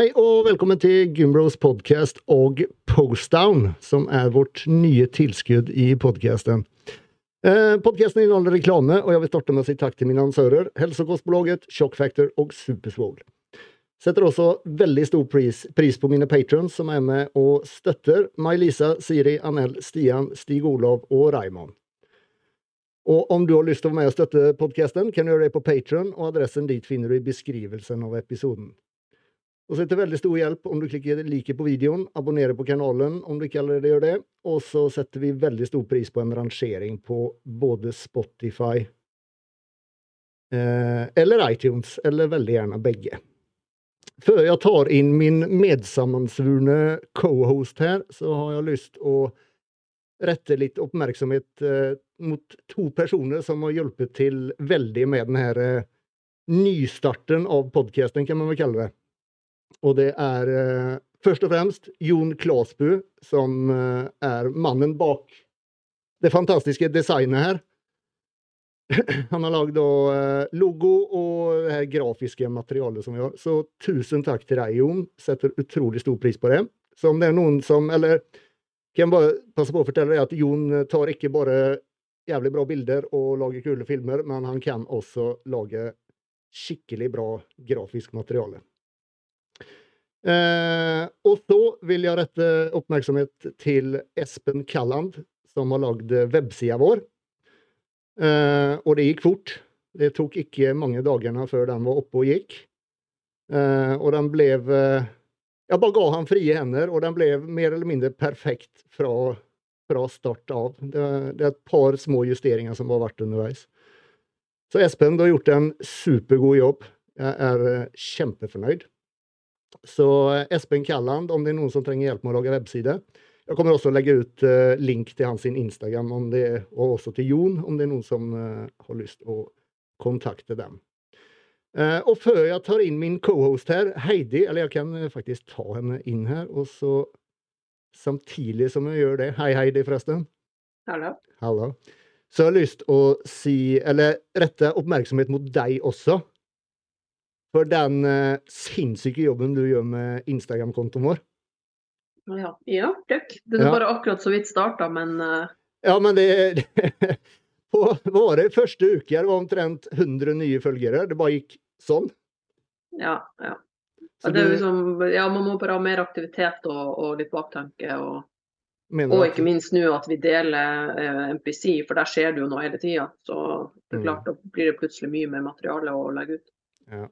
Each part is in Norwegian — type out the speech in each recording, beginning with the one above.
Hei og velkommen til Gymbros podcast og Postdown, som er vårt nye tilskudd i podcasten. Eh, podcasten inneholder reklame, og jeg vil starte med å si takk til mine annonsører, Hälsokostbolaget, Shockfactor og Supersvål. Setter også veldig stor pris, pris på mine patrons som er med og støtter May-Lisa, Siri, Anel, Stian, Stig Olav og Raymond. Og om du har lyst til å være med og støtte podcasten, kan du gjøre det på Patron, og adressen dit finner du i beskrivelsen av episoden. Og så er det veldig stor hjelp om du klikker like på videoen, abonnerer på kanalen om du ikke allerede gjør det, og så setter vi veldig stor pris på en rangering på både Spotify eh, eller iTunes, eller veldig gjerne begge. Før jeg tar inn min medsammensvurne co-host her, så har jeg lyst å rette litt oppmerksomhet eh, mot to personer som har hjulpet til veldig med denne eh, nystarten av podcasten, kan man vel kalle det. Og det er eh, først og fremst Jon Klasbu, som eh, er mannen bak det fantastiske designet her. Han har lagd eh, logo og det her grafiske materialet som vi har. Så tusen takk til deg, Jon. Setter utrolig stor pris på det. Så om det er noen som Eller kan jeg bare passe på å fortelle deg at Jon tar ikke bare jævlig bra bilder og lager kule filmer, men han kan også lage skikkelig bra grafisk materiale. Eh, og så vil jeg rette oppmerksomhet til Espen Kalland, som har lagd websida vår. Eh, og det gikk fort. Det tok ikke mange dagene før den var oppe og gikk. Eh, og den ble eh, Jeg bare ga han frie hender, og den ble mer eller mindre perfekt fra, fra start av. Det, det, er et par små justeringer som har vært underveis. Så Espen, du har gjort en supergod jobb. Jeg er eh, kjempefornøyd. Så eh, Espen Kalland, om det er noen som trenger hjelp med å lage webside. Jeg kommer også å legge ut uh, link til hans Instagram det, og også til Jon, om det er noen som uh, har lyst å kontakte dem. Og før jeg tar inn min cohost her, Heidi, eller jeg kan faktisk ta henne inn her, og så samtidig som jeg gjør det Hei, Heidi, forresten. Hallo. Hallo. Så jeg har lyst å si, eller rette oppmerksomhet mot deg også. For den uh, sinnssyke jobben du gjør med Instagram-kontoen vår. Ja, ja takk. Den er ja. bare akkurat så vidt starta, men uh... Ja, men det, det På våre første uke det var omtrent 100 nye følgere. Det bare gikk sånn. Ja, ja. ja, det er liksom, ja man må bare ha mer aktivitet og, og litt baktanke. Og, og ikke minst nå at vi deler eh, MPC, for der skjer det jo noe hele tida. Så det er mm. klart, mm. da blir det plutselig mye mer materiale å legge ut. Ja.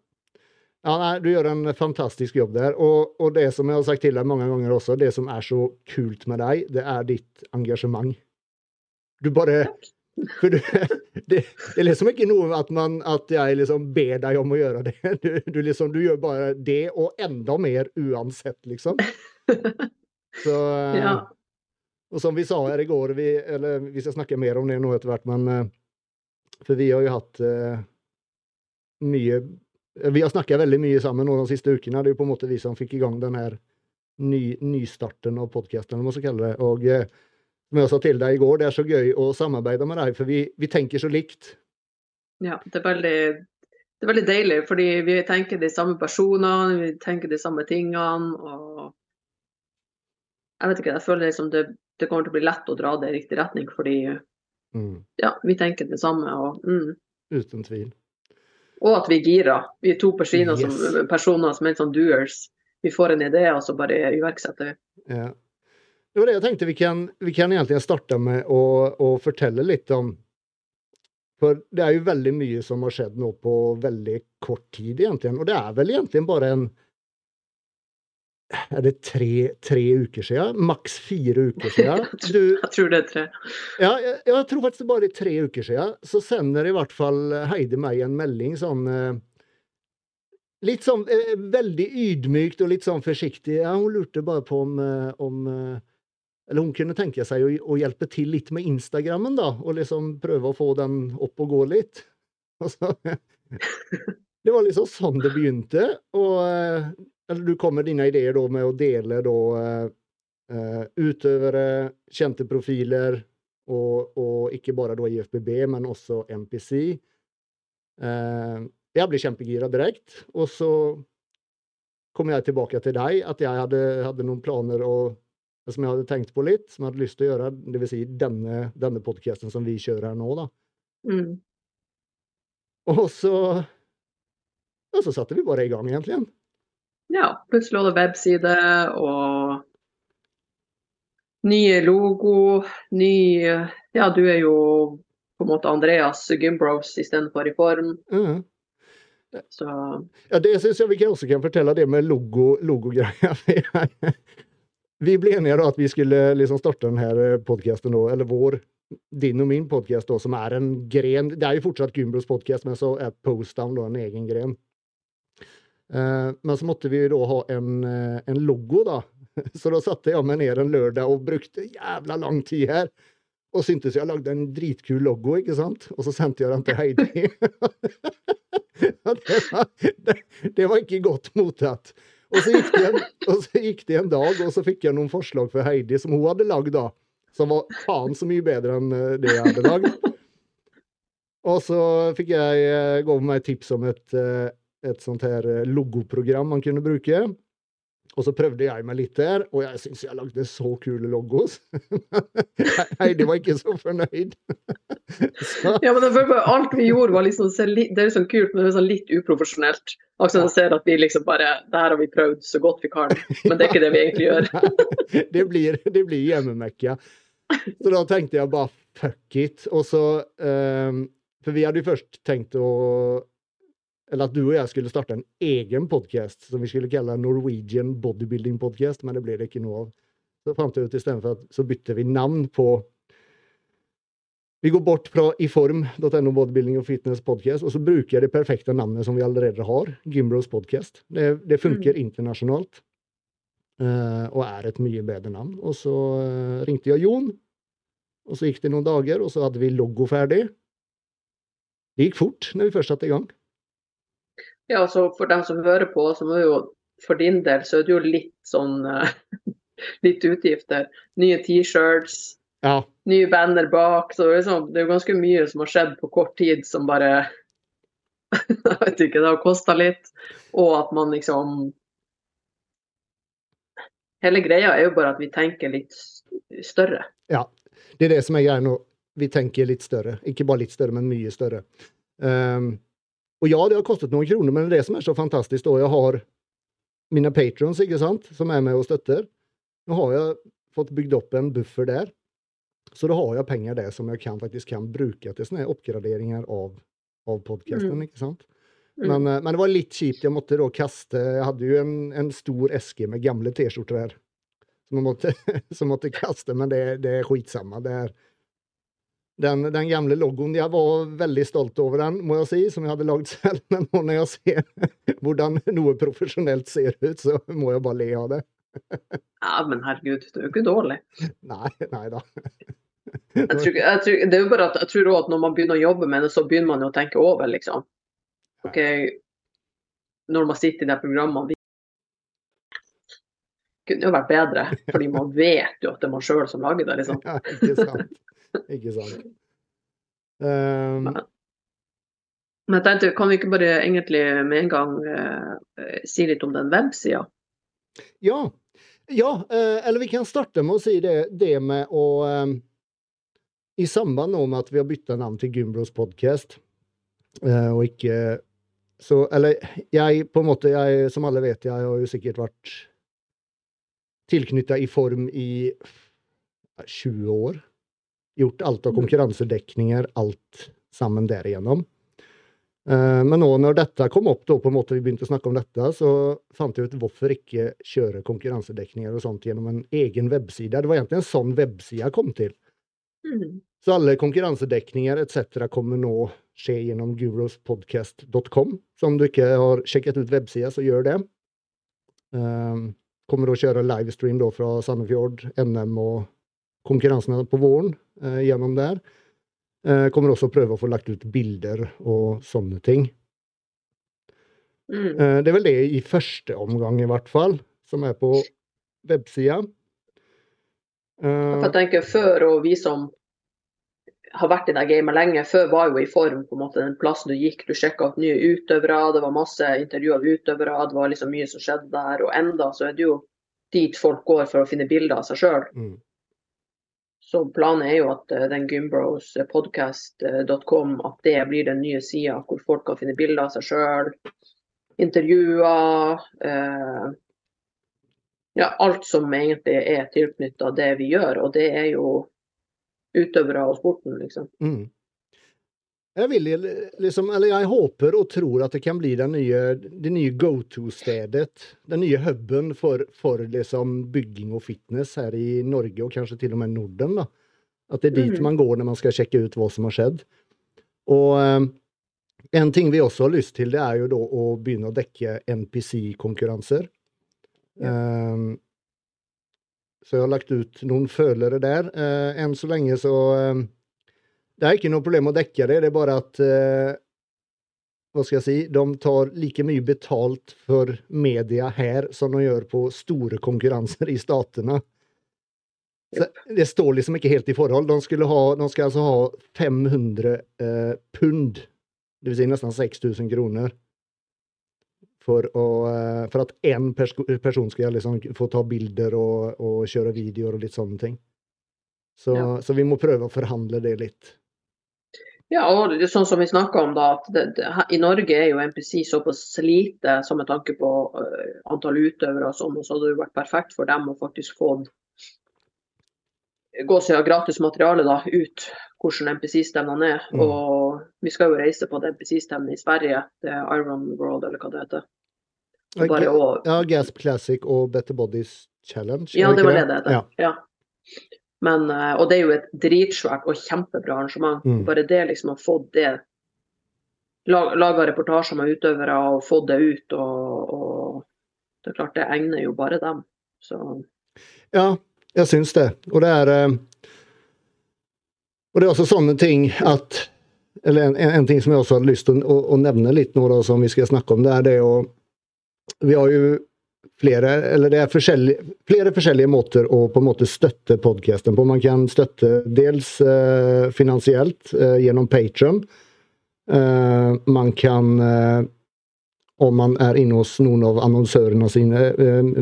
Ja, nei, Du gjør en fantastisk jobb der. Og, og, det som jeg har sagt til deg mange ganger også, det som er så kult med deg, det er ditt engasjement. Du bare For du, det, det er liksom ikke noe at, man, at jeg liksom ber deg om å gjøre det. Du, du, liksom, du gjør bare det, og enda mer uansett, liksom. Så ja. Og som vi sa her i går, vi, eller vi skal snakke mer om det nå etter hvert, men eh, For vi har jo hatt uh, mye vi har snakka veldig mye sammen nå de siste ukene. Det er jo på en måte vi som fikk i gang den her ny, nystarten av podkasten, må vi kalle det. Og eh, som jeg sa til deg i går, det er så gøy å samarbeide med deg, for vi, vi tenker så likt. Ja, det er, veldig, det er veldig deilig, fordi vi tenker de samme personene, vi tenker de samme tingene. og Jeg vet ikke, jeg føler liksom det, det kommer til å bli lett å dra det i riktig retning, fordi mm. ja, vi tenker det samme. og mm. Uten tvil. Og at vi girer. Vi er to personer, yes. som, personer som er sånn doers. Vi får en idé, og så bare iverksetter vi. Ja. Det var det jeg tenkte vi kan, vi kan egentlig starte med å, å, fortelle litt om For det er jo veldig mye som har skjedd nå på veldig kort tid, egentlig. Og det er vel egentlig bare en er det tre, tre uker siden? Maks fire uker siden. Du, jeg tror det er tre. Ja, jeg, jeg, tror faktisk det bare er tre uker siden. Så sender i hvert fall Heidi meg en melding sånn eh, Litt sånn eh, veldig ydmykt og litt sånn forsiktig. Ja, hun lurte bare på om, eh, om Eller hun kunne tenke seg å, å, hjelpe til litt med Instagrammen, da. Og liksom prøve å få den opp og gå litt. Og så, det var liksom sånn det begynte. Og eller du kom med dine ideer da med å dele da uh, utøvere, kjente profiler, og, og, ikke bare da IFBB, men også MPC. Uh, jeg ble kjempegira direkte, og så kom jeg tilbake til deg, at jeg hadde, hadde noen planer og, som jeg hadde tenkt på litt, som jeg hadde lyst til å gjøre. Det vil si denne, denne podkasten som vi kjører her nå, da. Mm. Og så Og så satte vi bare i gang, egentlig. Ja, plutselig var det webside og nye logo, ny Ja, du er jo på en måte Andreas Gymbros istedenfor i form. Mm. Så Ja, det syns jeg vi også kan fortelle, det med logo, logogreia. vi ble enige da at vi skulle liksom starte denne podkasten, eller vår, din og min podkast, som er en gren Det er jo fortsatt Gymbros podkast, men så er Postdown en egen gren. Uh, men så måtte vi da ha en, uh, en logo, da. Så da satte jeg meg ned en lørdag og brukte jævla lang tid her. Og syntes jeg lagde en dritkul logo, ikke sant? Og så sendte jeg den til Heidi. det, var, det, det, var, ikke godt mottatt. Og så, gikk det en, og så gikk det en dag, og så fikk jeg noen forslag for Heidi som hun hadde lagd da. Som var faen så mye bedre enn eh, det jeg hadde lagd. Og så fikk jeg gå med meg tips om et, et sånt her logoprogram man kunne bruke. Og så prøvde jeg meg litt der, og jeg syns jeg lagde så kule logos. Heidi var ikke så fornøyd. så. Ja, men alt vi gjorde var liksom Det er liksom kult, men det er sånn litt uprofesjonelt. Akkurat ser at vi liksom bare Det her har vi prøvd så godt vi kan, men det er ikke det vi egentlig gjør. det blir, det blir hjemmemekka. Så da tenkte jeg bare fuck it. Og så um, For vi hadde jo først tenkt å eller at du og jeg skulle starte en egen podkast som vi skulle kalle Norwegian Bodybuilding Podcast, men det ble det ikke noe av. Så fant jeg ut istedenfor at så bytter vi navn på Vi går bort fra iform.no bodybuilding og fitness podcast, og så bruker jeg det perfekte navnet som vi allerede har, Gimbros podcast. Det, det funker mm. internasjonalt. Uh, og er et mye bedre navn. Og så uh, ringte jeg Jon, og så gikk det noen dager, og så hadde vi logo ferdig. Det gikk fort når vi først satte i gang. Ja, så for dem som hører på, så må jo for din del så er det jo litt sånn uh, Litt utgifter. Nye T-shirts, ja. nye banner bak. Så det liksom, det er jo ganske mye som har skjedd på kort tid som bare Jeg vet ikke, det har kosta litt. Og at man liksom Hele greia er jo bare at vi tenker litt større. Ja, det er det som er greia nå. Vi tenker litt større. Ikke bare litt større, men mye større. Um, og ja, det har kostet noen kroner, men det som er så fantastisk. da. Jeg har mine patrons ikke sant, som er med og støtter. Nå har jeg fått bygd opp en buffer der. Så da har jeg penger der som jeg kan, faktisk kan bruke til sånne oppgraderinger av, av podkasten. Mm. ikke sant? Mm. Men, eh, men, det var litt kjipt. Jeg måtte da kaste Jeg hadde jo en, en stor eske med gamle T-skjorter her som jeg måtte, som måtte kaste, men det, det er skitsamme. Det er, den, den, gamle logoen. Jeg var veldig stolt over den, må jeg si, som jeg hadde lagd selv. Men nå når jeg ser hvordan noe profesjonelt ser ut, så må jeg bare le av det. Ja, men herregud, det er jo ikke dårlig. Nei, nei da. Jeg tror, jeg tror, det er jo bare at jeg tror at når man begynner å jobbe med det, så begynner man jo å tenke over, liksom. OK, når man sitter i de programmene Det kunne jo vært bedre, fordi man vet jo at det er man sjøl som lager det, liksom. Ja, ikke sant. Ikke sant. Um, men jeg tenkte, kan vi ikke bare egentlig med en gang uh, si litt om den websida? Ja. ja uh, eller vi kan starte med å si det, det med å um, I samband med at vi har bytta navn til Gymbros podcast, uh, og ikke så Eller jeg, på en måte, jeg, som alle vet, jeg har jo sikkert vært tilknytta i form i 20 år gjort alt av konkurransedekninger, alt sammen derigjennom. Uh, men nå når dette kom opp, da, på en måte vi begynte å snakke om dette, så fant jeg ut hvorfor ikke kjøre konkurransedekninger og sånt gjennom en egen webside. Det var egentlig en sånn webside kom til. Mm. Så alle konkurransedekninger etc. kommer nå skje gjennom gurospodcast.com. Så om du ikke har sjekket ut websida, så gjør det. Uh, kommer å kjøre livestream da fra Sandefjord, NM og konkurransene på våren eh, gjennom der. Eh, kommer også å prøve å få lagt ut bilder og sånne ting. Mm. Eh, det er vel det i første omgang, i hvert fall, som er på websida. Jeg tenker Før og vi som har vært i det gamet lenge. Før var jo i form på en måte den plassen du gikk. Du sjekka opp nye utøvere, det var masse intervjuer av utøvere, det var liksom mye som skjedde der. Og enda så er det jo dit folk går for å finne bilder av seg sjøl. Mm. Så planen er jo at eh, den gymbrospodcast.com at det blir den nye sida hvor folk kan finne bilder av seg sjøl, intervjuer. Eh, ja, alt som egentlig er tilknytta det vi gjør. Og det er jo utøvere og sporten, liksom. Mm. Jeg vil liksom, eller jeg håper og tror at det kan bli den nye, det nye go-to-stedet. Den nye huben for, for liksom bygging og fitness her i Norge, og kanskje til og med Norden. da. At det er dit Mhm. man går når man skal sjekke ut hva som har skjedd. Og eh, en ting vi også har lyst til, det er jo da å begynne å dekke NPC-konkurranser. Eh, så jeg har lagt ut noen følere der. Eh, enn så lenge så eh, Det er ikke noe problem å dekke det, det er bare at eh, Hva skal jeg si? De tar like mye betalt for media her som de gjør på store konkurranser i statene. Så det står liksom ikke helt i forhold. De, ha, de skal altså ha 500 eh, pund, vil si nesten 6000 kroner, for, å, eh, for at én pers person skal liksom få ta bilder og, og kjøre videoer og litt sånne ting. Så, Ja. så vi må prøve å forhandle det litt. Ja, og det er sånn som vi snakka om da, at det, det, her- i Norge er jo NPC såpass lite som med tanke på uh, antall utøvere og sånn, og så hadde det vært perfekt for dem å faktisk få gå seg av gratis materiale da, ut hvordan NPC-stevnene er. Mm. Og vi skal jo reise på det NPC-stevnet i Sverige, det er Iron World eller hva det heter. Og bare å, Ja, Gasp Classic og Better Bodies Challenge. ja, det var det det heter. Ja. Ja. Men, eh, og det er jo et dritsvært og kjempebra arrangement. Mm. Bare det liksom å få det la- Laga reportasjer med utøvere og få det ut. Og, og det er klart, det egner jo bare dem. Så Ja, jeg syns det. Og det er eh, Og det er også sånne ting at Eller en, en ting som jeg også hadde lyst til å, å, å nevne litt nå, da, som vi skal snakke om, det er det å Vi har jo flere eller det er forskjellige, flere forskjellige måter å på en måte støtte podkasten på. Man kan støtte dels eh, finansielt eh, gjennom Patron. Eh, man kan eh, om man er inne hos noen av annonsørene sine, eh,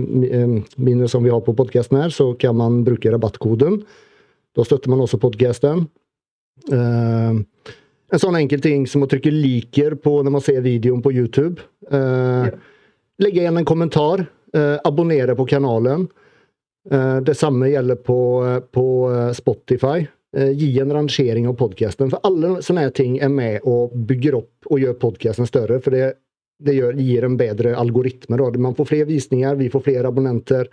eh, mine som vi har på podkasten her, så kan man bruke rabattkoden. Da støtter man også podkasten. En sånn enkel ting som å trykke 'liker' på når man ser videoen på YouTube. Eh, Legge igjen en kommentar. Eh, abonnere på kanalen. Eh, det samme gjelder på, på eh, Spotify. Eh, gi en rangering av podkasten. For alle sånne ting er med og bygger opp og gjør podkasten større. For det, det gjør, gir en bedre algoritme. Da. Man får flere visninger, vi får flere abonnenter.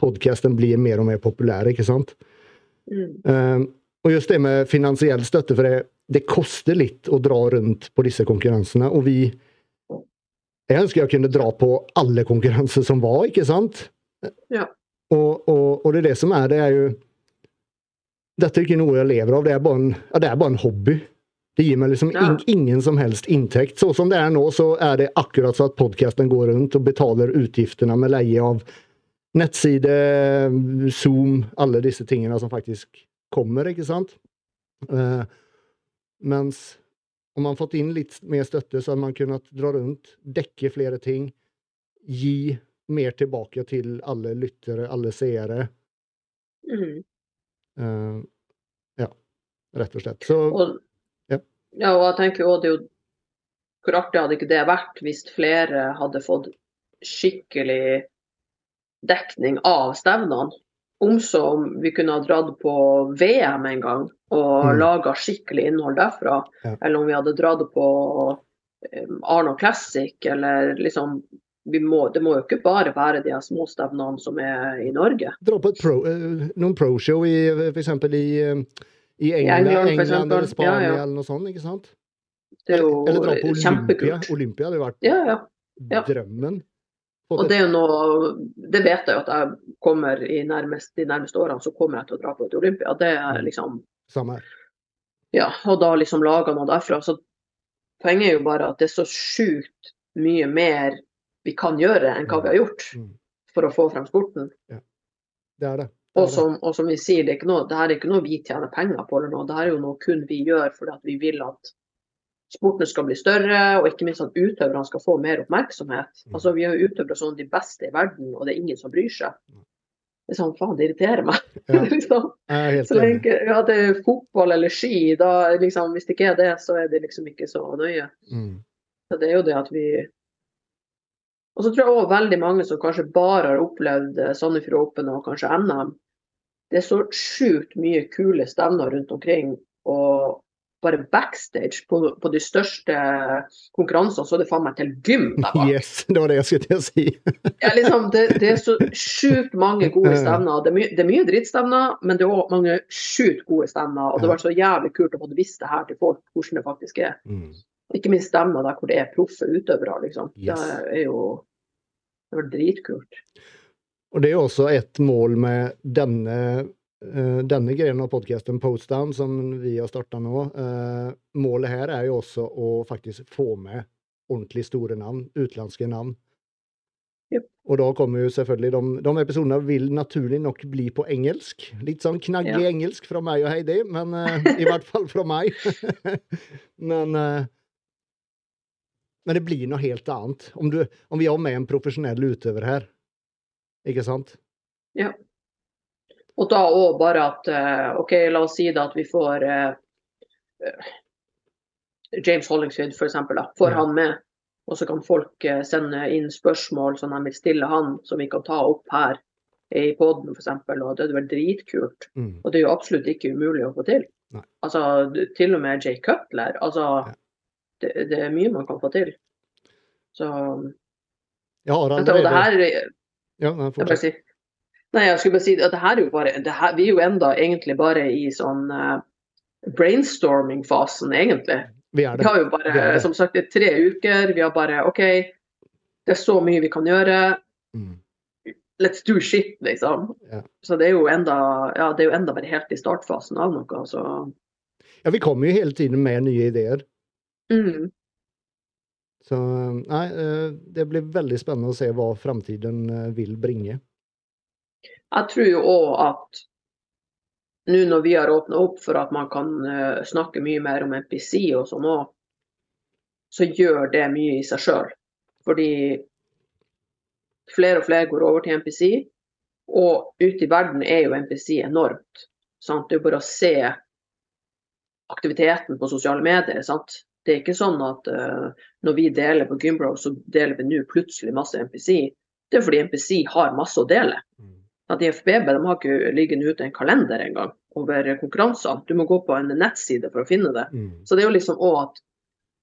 Podkasten blir mer og mer populær, ikke sant? mm, Eh, og just det med finansiell støtte, for det, det koster litt å dra rundt på disse konkurransene. Og vi Jeg ønsker jeg kunne dra på alle konkurranser som var, ikke sant? Ja. Og, og, og det er det som er, det er jo Dette er ikke noe jeg lever av, det er bare en, ja, det er bare en hobby. Det gir meg liksom Ja. in, ingen som helst inntekt. Så som det er nå, så er det akkurat så at podkasten går rundt og betaler utgiftene med leie av nettside, Zoom, alle disse tingene som faktisk kommer, ikke sant? Uh, mens om man fått inn litt mer støtte, så hadde man kunnet dra rundt, dekke flere ting, gi mer tilbake til alle lyttere, alle seere. mm. Uh, ja, rett og slett. Så Og, Ja. ja, og jeg tenker jo det jo Hvor artig hadde ikke det vært hvis flere hadde fått skikkelig dekning av stevnene? Om så om vi kunne ha dratt på VM en gang og Mm. laga skikkelig innhold derfra, Ja. eller om vi hadde dratt på eh, Arno Classic, eller liksom vi må, Det må jo ikke bare være de småstevnene små stevnene som er i Norge. dra på pro, eh, noen pro-show i for eksempel i, England, i England, England, for England eksempel. eller Spania Ja, ja. eller noe sånt, ikke sant? Det er jo eller dra på Olympia. kjempekult. Olympia hadde vært Ja, ja. ja. drømmen. Og det er jo noe Det vet jeg jo at jeg kommer i nærmest, de nærmeste årene, så kommer jeg til å dra på et Olympia. Det er Mm. liksom Samme her. Ja, og da liksom laga noe derfra. Så poenget er jo bare at det er så sjukt mye mer vi kan gjøre enn hva vi har gjort Mm. for å få frem sporten. Det er det. Og som, og som vi sier, det er noe, det er ikke noe vi tjener penger på, eller noe. det er jo noe kun vi gjør fordi at vi vil at sporten skal bli større, og ikke minst at utøverne skal få mer oppmerksomhet. Mm. Altså, Vi har jo utøvere som de beste i verden, og det er ingen som bryr seg. Det er sånn, faen, det irriterer meg. Ja, liksom. er Så lenge ja, det er fotball eller ski, da liksom, hvis det ikke er det, så er det liksom ikke så nøye. Mm. Så det er jo det at vi Og så tror jeg òg veldig mange som kanskje bare har opplevd eh, Sandefjord Open og kanskje NM. Det er så sjukt mye kule stevner rundt omkring. Og bare backstage på, på de største konkurransene, så er det faen meg til gym der bak. Yes, det var det jeg skulle til å si. Ja, liksom, det, det er så sjukt mange gode stevner. Det er, mye, det er mye drittstevner, men det er òg mange sjukt gode stevner. Og det har vært så jævlig kult å få vist det her til folk, hvordan det faktisk er. Mm. Ikke minst stevner der hvor det er proffe utøvere, liksom. Yes. Det er jo det var dritkult. Og det er også et mål med denne, denne grenen av podcasten Postdown som vi har starta nå. Eh, målet her er jo også å faktisk få med ordentlig store navn, utenlandske navn. Yep. Og da kommer jo selvfølgelig de, de episodene vil naturlig nok bli på engelsk. Litt sånn knagge Ja. engelsk fra meg og Heidi, men eh, i hvert fall fra meg. men eh, men det blir noe helt annet. Om, du, om vi har med en profesjonell utøver her, ikke sant? Og da òg bare at eh, OK, la oss si da at vi får uh, James Hollingshead f.eks. Får Ja. han med. Og så kan folk eh, sende inn spørsmål som de vil stille han, som vi kan ta opp her i poden f.eks. Og det hadde vært dritkult. Mm. Og det er jo absolutt ikke umulig å få til. Nei. Altså, til og med Jay Cutler. Altså, Ja. det, det er mye man kan få til. Så ja, det, og det her ja, nei, jeg bare fortsett. sier, Nei, jeg skulle bare si at det her er jo bare det her, Vi er jo enda egentlig bare i sånn uh, brainstorming-fasen, egentlig. Vi er Vi har jo bare, det. som sagt, det tre uker. Vi har bare OK, det er så mye vi kan gjøre. Mm. Let's do shit, liksom. Ja. Så det er jo enda ja, det er jo enda bare helt i startfasen av noe. Så Ja, vi kommer jo hele tiden med nye ideer. mm, Så nei, eh, det blir veldig spennende å se hva framtiden eh, vil bringe. Jeg tror jo òg at nå når vi har åpna opp for at man kan eh, snakke mye mer om NPC og sånn òg, så gjør det mye i seg sjøl. Fordi flere og flere går over til NPC, og ute i verden er jo NPC enormt. Sant? Det er jo bare å se aktiviteten på sosiale medier. Sant? Det er ikke sånn at uh, når vi deler på Gymbro, så deler vi nå plutselig masse NPC. Det er fordi NPC har masse å dele. At IFBB de har ikke liggende ute en kalender engang over konkurransene. Du må gå på en nettside for å finne det. Mm. Så det er jo liksom òg at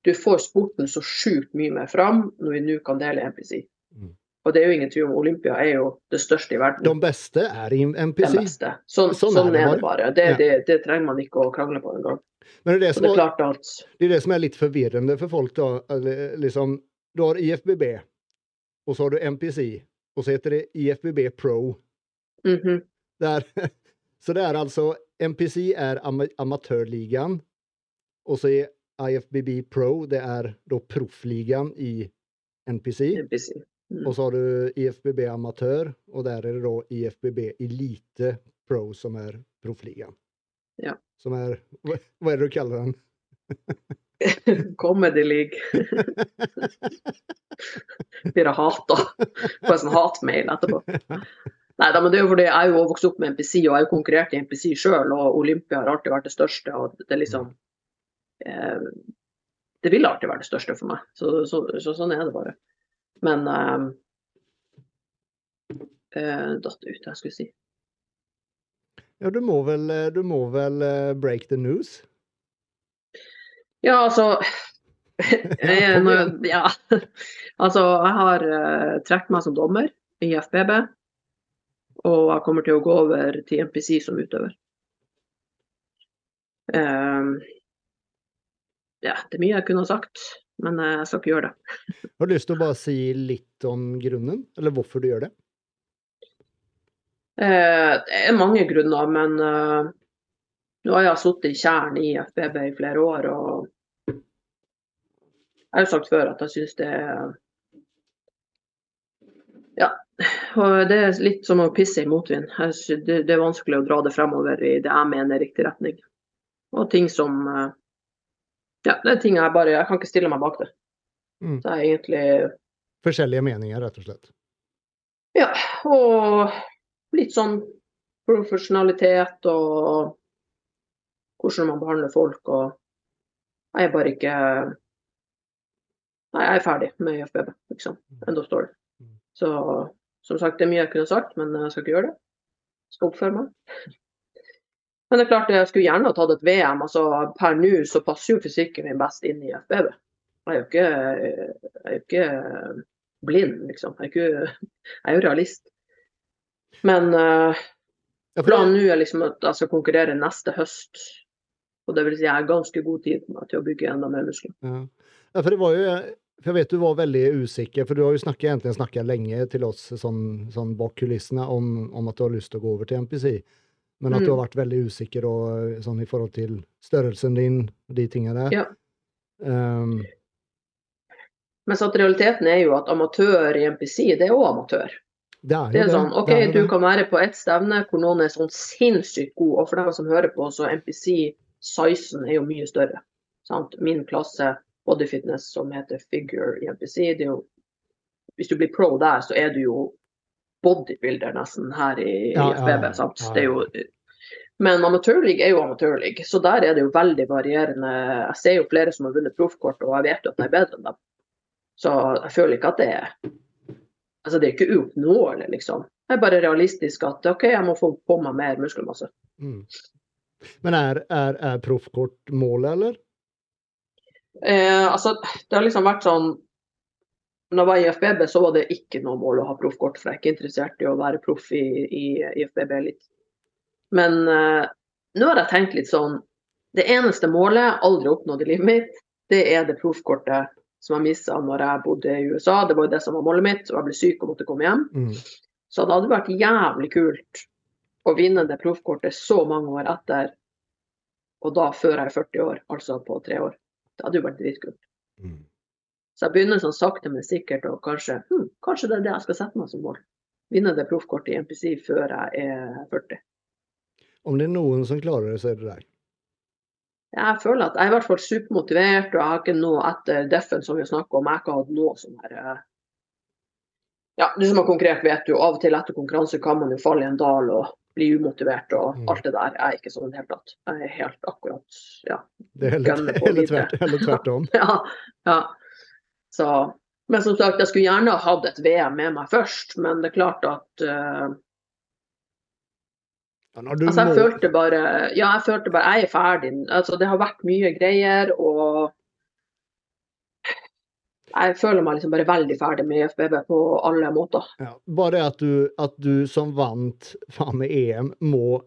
du får sporten så sjukt mye mer fram når vi nå kan dele MPC. Mm. Og det er jo ingen tvil om Olympia er jo det største i verden. De beste er i MPC. Beste. Sånn, Sånn sånn, er det er bare. Det, Ja. det, det trenger man ikke å krangle på engang. Men det er det, som det er klart at det er det som er litt forvirrende for folk. da, liksom, Du har IFBB, og så har du MPC, og så heter det IFBB Pro. Mhm, Det er, så det er altså NPC er am amatørligaen, og så er IFBB Pro det er da proffligaen i NPC. NPC. Mm. Og så har du IFBB amatør, og der er det da IFBB Elite Pro som er proffligaen. Ja. Som er hva, hva er det du kaller den? Comedy League. Blir jeg hata. Får en sånn hatmail etterpå. Nei men det er jo fordi jeg er jo vokst opp med NPC, og jeg har jo konkurrert i NPC sjøl, og Olympia har alltid vært det største. og Det er liksom eh, Det vil alltid være det største for meg. Så, så, så sånn er det bare. Men eh, eh, Datt ut, jeg skulle si. Ja, du må vel, du må vel eh, break the news? Ja, altså Ja, jeg, når, ja. altså, jeg har uh, trukket meg som dommer i FBB. Og jeg kommer til å gå over til NPC som utøver. Um, ja, det er mye jeg kunne ha sagt, men eh, jeg skal ikke gjøre det. Har du lyst til å bare si litt om grunnen, eller hvorfor du gjør det? Eh, det er mange grunner, men eh, nå har jeg sittet i kjernen i FBB i flere år, og jeg har jo sagt før at jeg syns det er Ja, og det er litt som å pisse i motvind. Det, er vanskelig å dra det fremover i det jeg mener er riktig retning. Og ting som eh, Ja, det er ting jeg bare Jeg kan ikke stille meg bak det. Mm. Det er egentlig Forskjellige meninger, rett og slett. Ja, og litt sånn profesjonalitet og hvordan man behandler folk og Jeg er bare ikke Nei, jeg er ferdig med IFBB, liksom. Enda står det. Mm. Så som sagt, det er mye jeg kunne sagt, men jeg skal ikke gjøre det. Jeg skal oppføre meg. Men det er klart, jeg skulle gjerne ha tatt et VM. altså Per nå så passer jo fysikken min best inn i FBB. Jeg er jo ikke, jeg er ikke blind, liksom. Jeg er, ikke, jeg er jo realist. Men uh, planen nå er liksom at jeg skal konkurrere neste høst. Og det vil si jeg har ganske god tid til å bygge enda mer muskler. Ja. ja, for det var jo for Jeg vet du var veldig usikker, for du har jo snakket, egentlig snakket lenge til oss sånn, sånn bak kulissene om, om at du har lyst til å gå over til MPC. Men at du Mm. har vært veldig usikker og, sånn, i forhold til størrelsen din de tingene der. Ja. Um, Mens at realiteten er jo at amatør i MPC, det er òg amatør. det er Det er sånn, OK, er du kan være på ett stevne hvor noen er sånn sinnssykt god, og for dem som hører på, så MPC-sizen er jo mye større. Sant? Min klasse bodyfitness som heter figure i MPC, det er jo Hvis du blir pro der, så er du jo bodybuilder nesten her i, Ja, i FBB. ja, Sant? ja, Det er jo men amatørleague er jo amatørleague, så der er det jo veldig varierende. Jeg ser jo flere som har vunnet proffkort, og jeg vet jo at de er bedre enn dem. Så jeg føler ikke at det er Altså, det er ikke uoppnåelig, liksom. Det er bare realistisk at OK, jeg må få på meg mer muskelmasse. Mm. Men er, er, er proffkort målet, eller? Eh, altså, det har liksom vært sånn Når jeg var i IFBB, så var det ikke noe mål å ha proffkort, for jeg er ikke interessert i å være proff i, i IFBB litt. Men eh, nå har jeg tenkt litt sånn Det eneste målet jeg aldri oppnådde i livet mitt, det er det proffkortet som jeg mista når jeg bodde i USA. Det var jo det som var målet mitt, og jeg ble syk og måtte komme hjem. Mm. Så det hadde vært jævlig kult å vinne det proffkortet så mange år etter, og da før jeg er 40 år, altså på tre år. Det hadde jo vært dritkult. Mm. Så jeg begynner sånn sakte, men sikkert, og kanskje, hm, kanskje det er det jeg skal sette meg som mål. Vinne det proffkortet i MPC før jeg er 40. Om det er noen som klarer det, så er det deg. Jeg føler at jeg er i hvert fall supermotivert, og jeg har ikke noe etter Deffen som vi snakker om. Jeg har ikke hatt noe sånn her eh, Ja, du som har konkurrert, vet jo av og til etter konkurranse kan man jo falle i en dal og bli umotivert og Mm. alt det der. Jeg er ikke sånn i det hele tatt. Jeg er helt akkurat Ja. Det er heller, heller, tvert, heller tvert om. ja, ja. Så, men som sagt, jeg skulle gjerne ha hatt et VM med meg først, men det er klart at uh, Ja, du Altså, jeg følte bare Ja, jeg følte bare Jeg er ferdig. Altså, det har vært mye greier, og jeg føler meg liksom bare veldig ferdig med IFBB på alle måter. Ja, bare det at du, at du som vant faen med EM må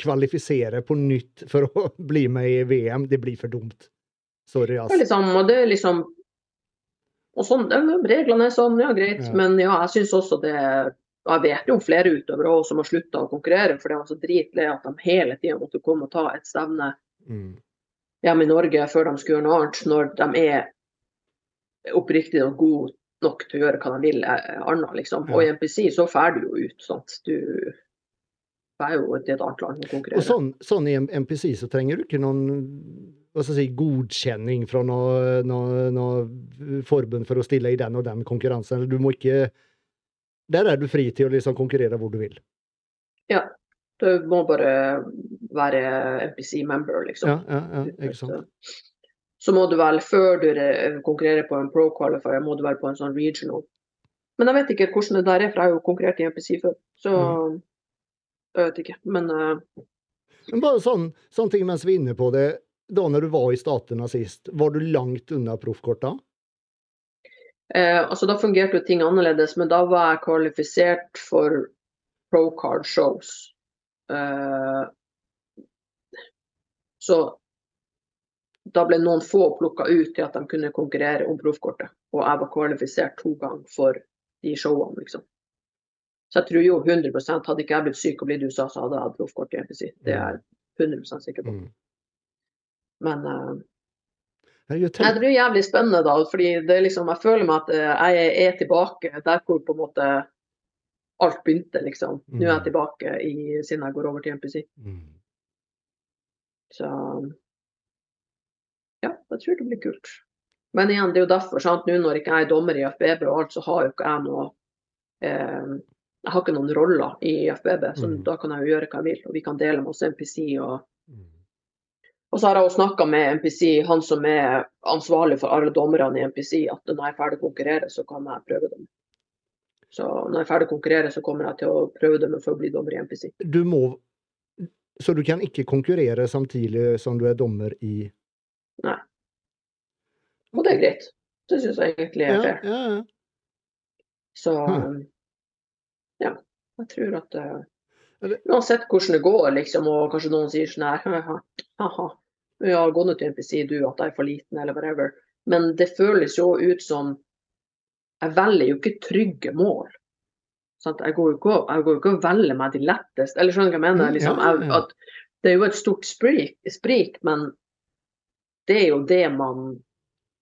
kvalifisere på nytt for å bli med i VM, det blir for dumt. Sorry, Det er ass. liksom, og det er liksom og sånn, Reglene er sånn, ja greit. Ja. Men ja, jeg syns også det Jeg vet jo om flere utøvere også som har slutta å konkurrere, for det var så dritlei at de hele tida måtte komme og ta et stevne Mm. hjemme i Norge før de skulle gjøre noe annet, når de er oppriktig god nok til å gjøre hva de vil eh, annet, liksom. Og i MPC så drar du jo ut. Sant? Du drar jo til et annet land og konkurrerer. Og sånn, sånn i MPC så trenger du ikke noen hva skal jeg si, godkjenning fra noe, noe, noe forbund for å stille i den og den konkurransen. Eller Du må ikke Der er du fri til å liksom konkurrere hvor du vil. Ja. Du må bare være MPC-member, liksom. Ja, ja, ja ikke sant. Så må du vel, før du konkurrerer på en pro qualifier, må du vel på en sånn regional. Men jeg vet ikke hvordan det der er, for jeg har jo konkurrert i MPC før. Så Mm. jeg vet ikke. Men uh... Men bare sånn, sånn ting mens vi er inne på det. Da når du var i Statene sist, var du langt unna proffkorta? eh, altså da fungerte jo ting annerledes, men da var jeg kvalifisert for pro card shows. Eh, så da ble noen få plukka ut til at de kunne konkurrere om proffkortet. Og jeg var kvalifisert to ganger for de showene, liksom. Så jeg tror jo 100 hadde ikke jeg blitt syk og blitt i USA, så hadde jeg hatt proffkort i MPC. Det er jeg 100 sikker på. Mm. Men uh, jeg tenk, det blir jævlig spennende, da. fordi det er liksom, jeg føler meg at eh, jeg er tilbake der hvor på en måte alt begynte, liksom. Nå er jeg Mm. tilbake i, siden jeg går over til MPC. Mm. Så ja, jeg tror det blir kult. Men igjen, det er jo derfor, sant? nå når ikke jeg er dommer i FBB og alt, så har jo ikke jeg noe eh, Jeg har ikke noen roller i FBB, så Mm. da kan jeg jo gjøre hva jeg vil. Og vi kan dele med oss MPC. Og, Mm. og så har jeg jo snakka med MPC, han som er ansvarlig for alle dommerne i MPC, at når jeg er ferdig å konkurrere, så kan jeg prøve dem. Så når jeg er ferdig å konkurrere, så kommer jeg til å prøve dem for å bli dommer i MPC. Du må Så du kan ikke konkurrere samtidig som du er dommer i Og det er greit. Det syns jeg egentlig er Ja, fair. ja, ja. Så Hmm. ja, jeg tror at eh, Uansett hvordan det går, liksom, og kanskje noen sier sånn her ha-ha, ja, gå nå til MPC, du, at jeg er for liten, eller whatever. Men det føles jo ut som Jeg velger jo ikke trygge mål. Sånn, Jeg går jo ikke, jeg ikke og velger meg de letteste, eller skjønner du hva jeg mener? Liksom, ja, ja, jeg, at det er jo et stort sprik, sprik, men det er jo det man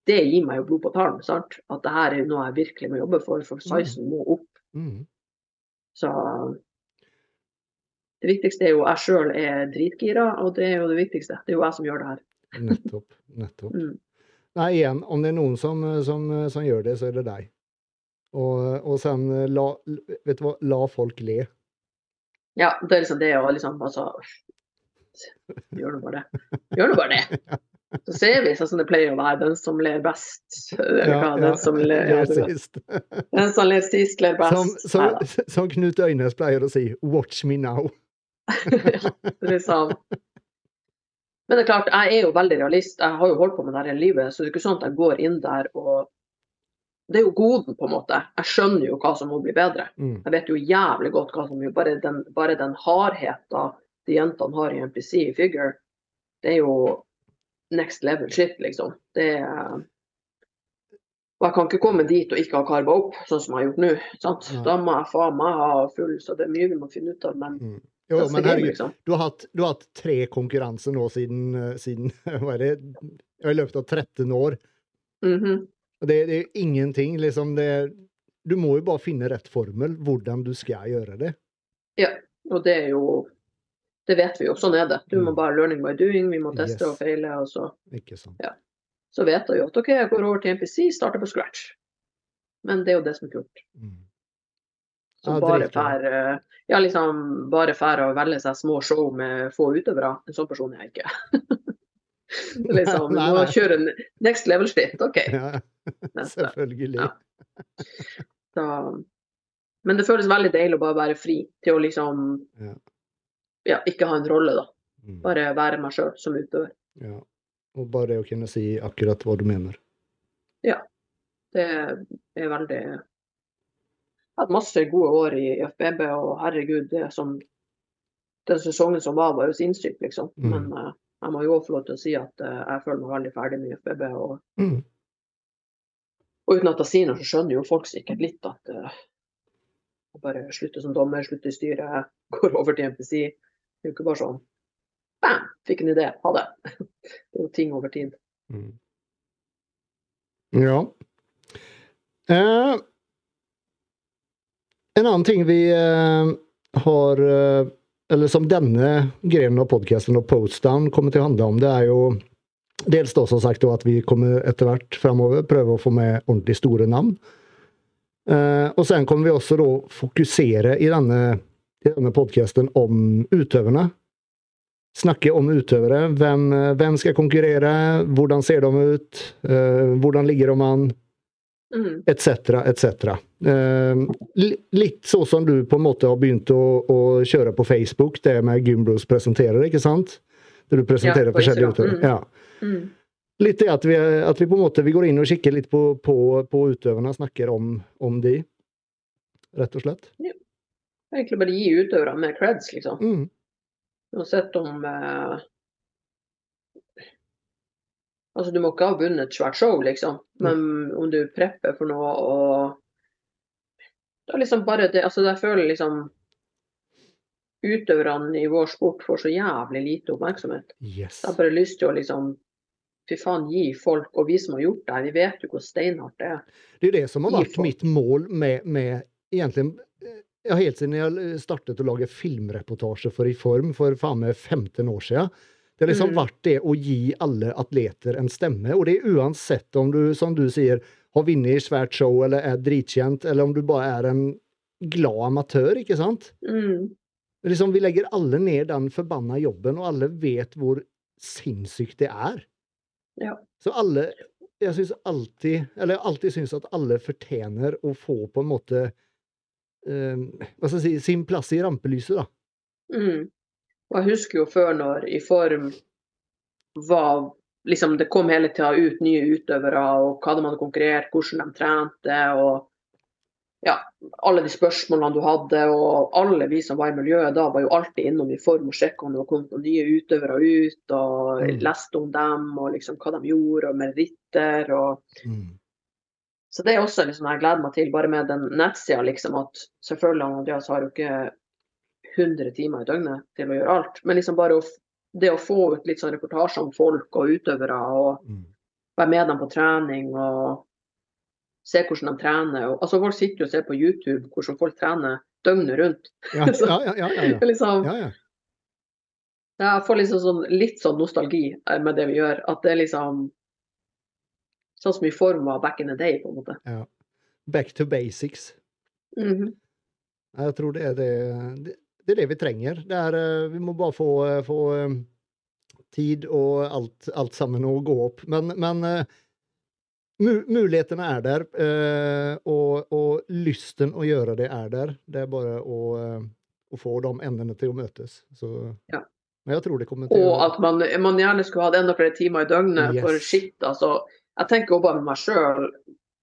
Det gir meg jo blod på tarm. sant? At det her er noe jeg virkelig må jobbe for, for sizen må opp. Mm. Så det viktigste er jo jeg sjøl er dritgira, og det er jo det viktigste. Det er jo jeg som gjør det her. Nettopp. Nettopp. Mm. Nei, igjen, om det er noen som, som, som gjør det, så er det deg. Og, og sen la, vet du hva, la folk le. Ja, det er liksom det å liksom altså Gjør nå bare det. Gjør nå bare det. Så ser vi sånn som det pleier å være, den som ler best. Eller hva, den som ler, ja, det du er vet. sist. den som ler sist, ler best. som, Neida. som Knut Øynes pleier å si, 'watch me now'. ja, liksom. Men det er klart, jeg er jo veldig realist. Jeg har jo holdt på med det hele livet, så det er ikke sånn at jeg går inn der og Det er jo goden, på en måte. Jeg skjønner jo hva som må bli bedre. Mm. Jeg vet jo jævlig godt hva som jo Bare den, bare den hardheten de jentene har i MPC i figure, det er jo next level shit, liksom. Det er Og jeg kan ikke komme dit og ikke ha karva opp, sånn som jeg har gjort nå. sant? Nei. Da må jeg faen meg ha full, så det er mye vi må finne ut av. Men Mm. Jo, men game, herregud, liksom. du har, hatt, du har hatt tre konkurranser nå siden, eh, siden hva er det, i løpet av 13 år. Mm Og det, det er ingenting, liksom. Det, du må jo bare finne rett formel, hvordan du skal gjøre det. Ja, og det er jo Det vet vi jo, sånn er det. Du må Mm. bare learning by doing, vi må teste Yes. og feile. og så Ikke sant? Ja. så vet jeg jo at OK, jeg går over til MPC, starter på scratch. Men det er jo det som er kult. Mm. Så Ja, bare fær, eh, ja, liksom, bare fær å velge seg små show med få utøvere. En sånn person er jeg ikke. liksom, Nei, nei. kjøre en next level shit. OK. Ja, selvfølgelig. Ja. Så, men det føles veldig deilig å bare være fri til å liksom Ja. Ja, ikke ha en rolle, da. Mm. Bare være meg sjøl som utøver. Ja. Og bare å kunne si akkurat hva du mener. Ja. Det er veldig Jeg har hatt masse gode år i FBB, og herregud, det som den sesongen som var, var jo sinnssyk, liksom. Mm. Men uh, jeg må jo også få lov til å si at uh, jeg føler meg veldig ferdig med FBB. Og, Mm. og uten at jeg sier noe, så skjønner jo folk sikkert litt at uh, jeg bare slutter som dommer, slutter i styret, går over til MPC. Det er jo ikke bare sånn Bam! Fikk en idé. Ha det. Det er jo ting over tid. Mm. Ja. Eh, en annen ting vi eh, har eh, Eller som denne grenen av podkasten og Postdown kommer til å handle om, det er jo dels da som sagt at vi kommer etter hvert framover prøve å få med ordentlig store navn. Eh, og sen kommer vi også da fokusere i denne, i denne podkasten om utøverne. Snakke om utøvere. Hvem, eh, hvem skal konkurrere? Hvordan ser de ut? Uh, hvordan ligger de an? Mm. Etc., etc. Eh, litt så som du på en måte har begynt å, å kjøre på Facebook, det med Gymbros presenterer, ikke sant? Der du presenterer Ja, forskjellige utøvere. utøvere. Ja. Mm. Litt det at vi, at vi på en måte vi går inn og kikker litt på, på, på utøverne, snakker om, om de, rett og slett. Egentlig bare gi utøverne mer creds, liksom. Mm. Uansett om eh, Altså, du må ikke ha vunnet et svært show, liksom, men om du prepper for noe og Det er liksom bare det Altså, jeg føler liksom Utøverne i vår sport får så jævlig lite oppmerksomhet. Yes. Jeg har bare lyst til å liksom Fy faen, gi folk, og vi som har gjort det her, vi vet jo hvor steinhardt det er. Det er jo det som har vært mitt mål med, med egentligen ja, helt siden jeg startet å lage filmreportasje for I Form for faen meg 15 år siden. Det har liksom Mm. vært det å gi alle atleter en stemme, og det er uansett om du, som du sier, har vunnet i svært show eller er dritkjent, eller om du bare er en glad amatør, ikke sant? Mm. Liksom, vi legger alle ned den forbanna jobben, og alle vet hvor sinnssykt det er. Ja. Så alle Jeg syns alltid Eller jeg alltid syns at alle fortjener å få på en måte Hva skal jeg si Sin plass i rampelyset, da. Mm. Og jeg husker jo før når i form var liksom Det kom hele tida ut nye utøvere, og hva de hadde konkurrert, hvordan de trente, og ja, alle de spørsmålene du hadde. Og alle vi som var i miljøet da, var jo alltid innom i form og sjekka om det var kommet noen nye utøvere ut, og Mm. leste om dem, og liksom hva de gjorde, og meritter. og Mm. Så det er også liksom jeg gleder meg til, bare med den nettsida, liksom at selvfølgelig Andreas har jo ikke 100 timer i døgnet til å gjøre alt, men liksom bare å, det å få ut litt sånn reportasje om folk og utøvere, og Mm. være med dem på trening og se hvordan de trener. Og, altså Folk sitter jo og ser på YouTube hvordan folk trener døgnet rundt. Ja, ja, ja, ja, ja, liksom, ja, ja. Jeg får liksom sånn, litt sånn nostalgi eh, med det vi gjør. At det liksom sånn som i form var back in the day, på en måte. ja. Back to basics. Mm -hmm. Jeg tror det er det, det, det er det vi trenger. Det er, eh, vi må bare få, eh, få eh, tid og alt, alt sammen å gå opp. Men, men mu- mulighetene er der, og, og lysten å gjøre det er der. Det er bare å, å få de endene til å møtes. Så, Ja. Men jeg tror det kommer til Og at man, man gjerne skulle hatt enda flere timer i døgnet. For Yes. shit, altså. Jeg tenker også bare med meg sjøl.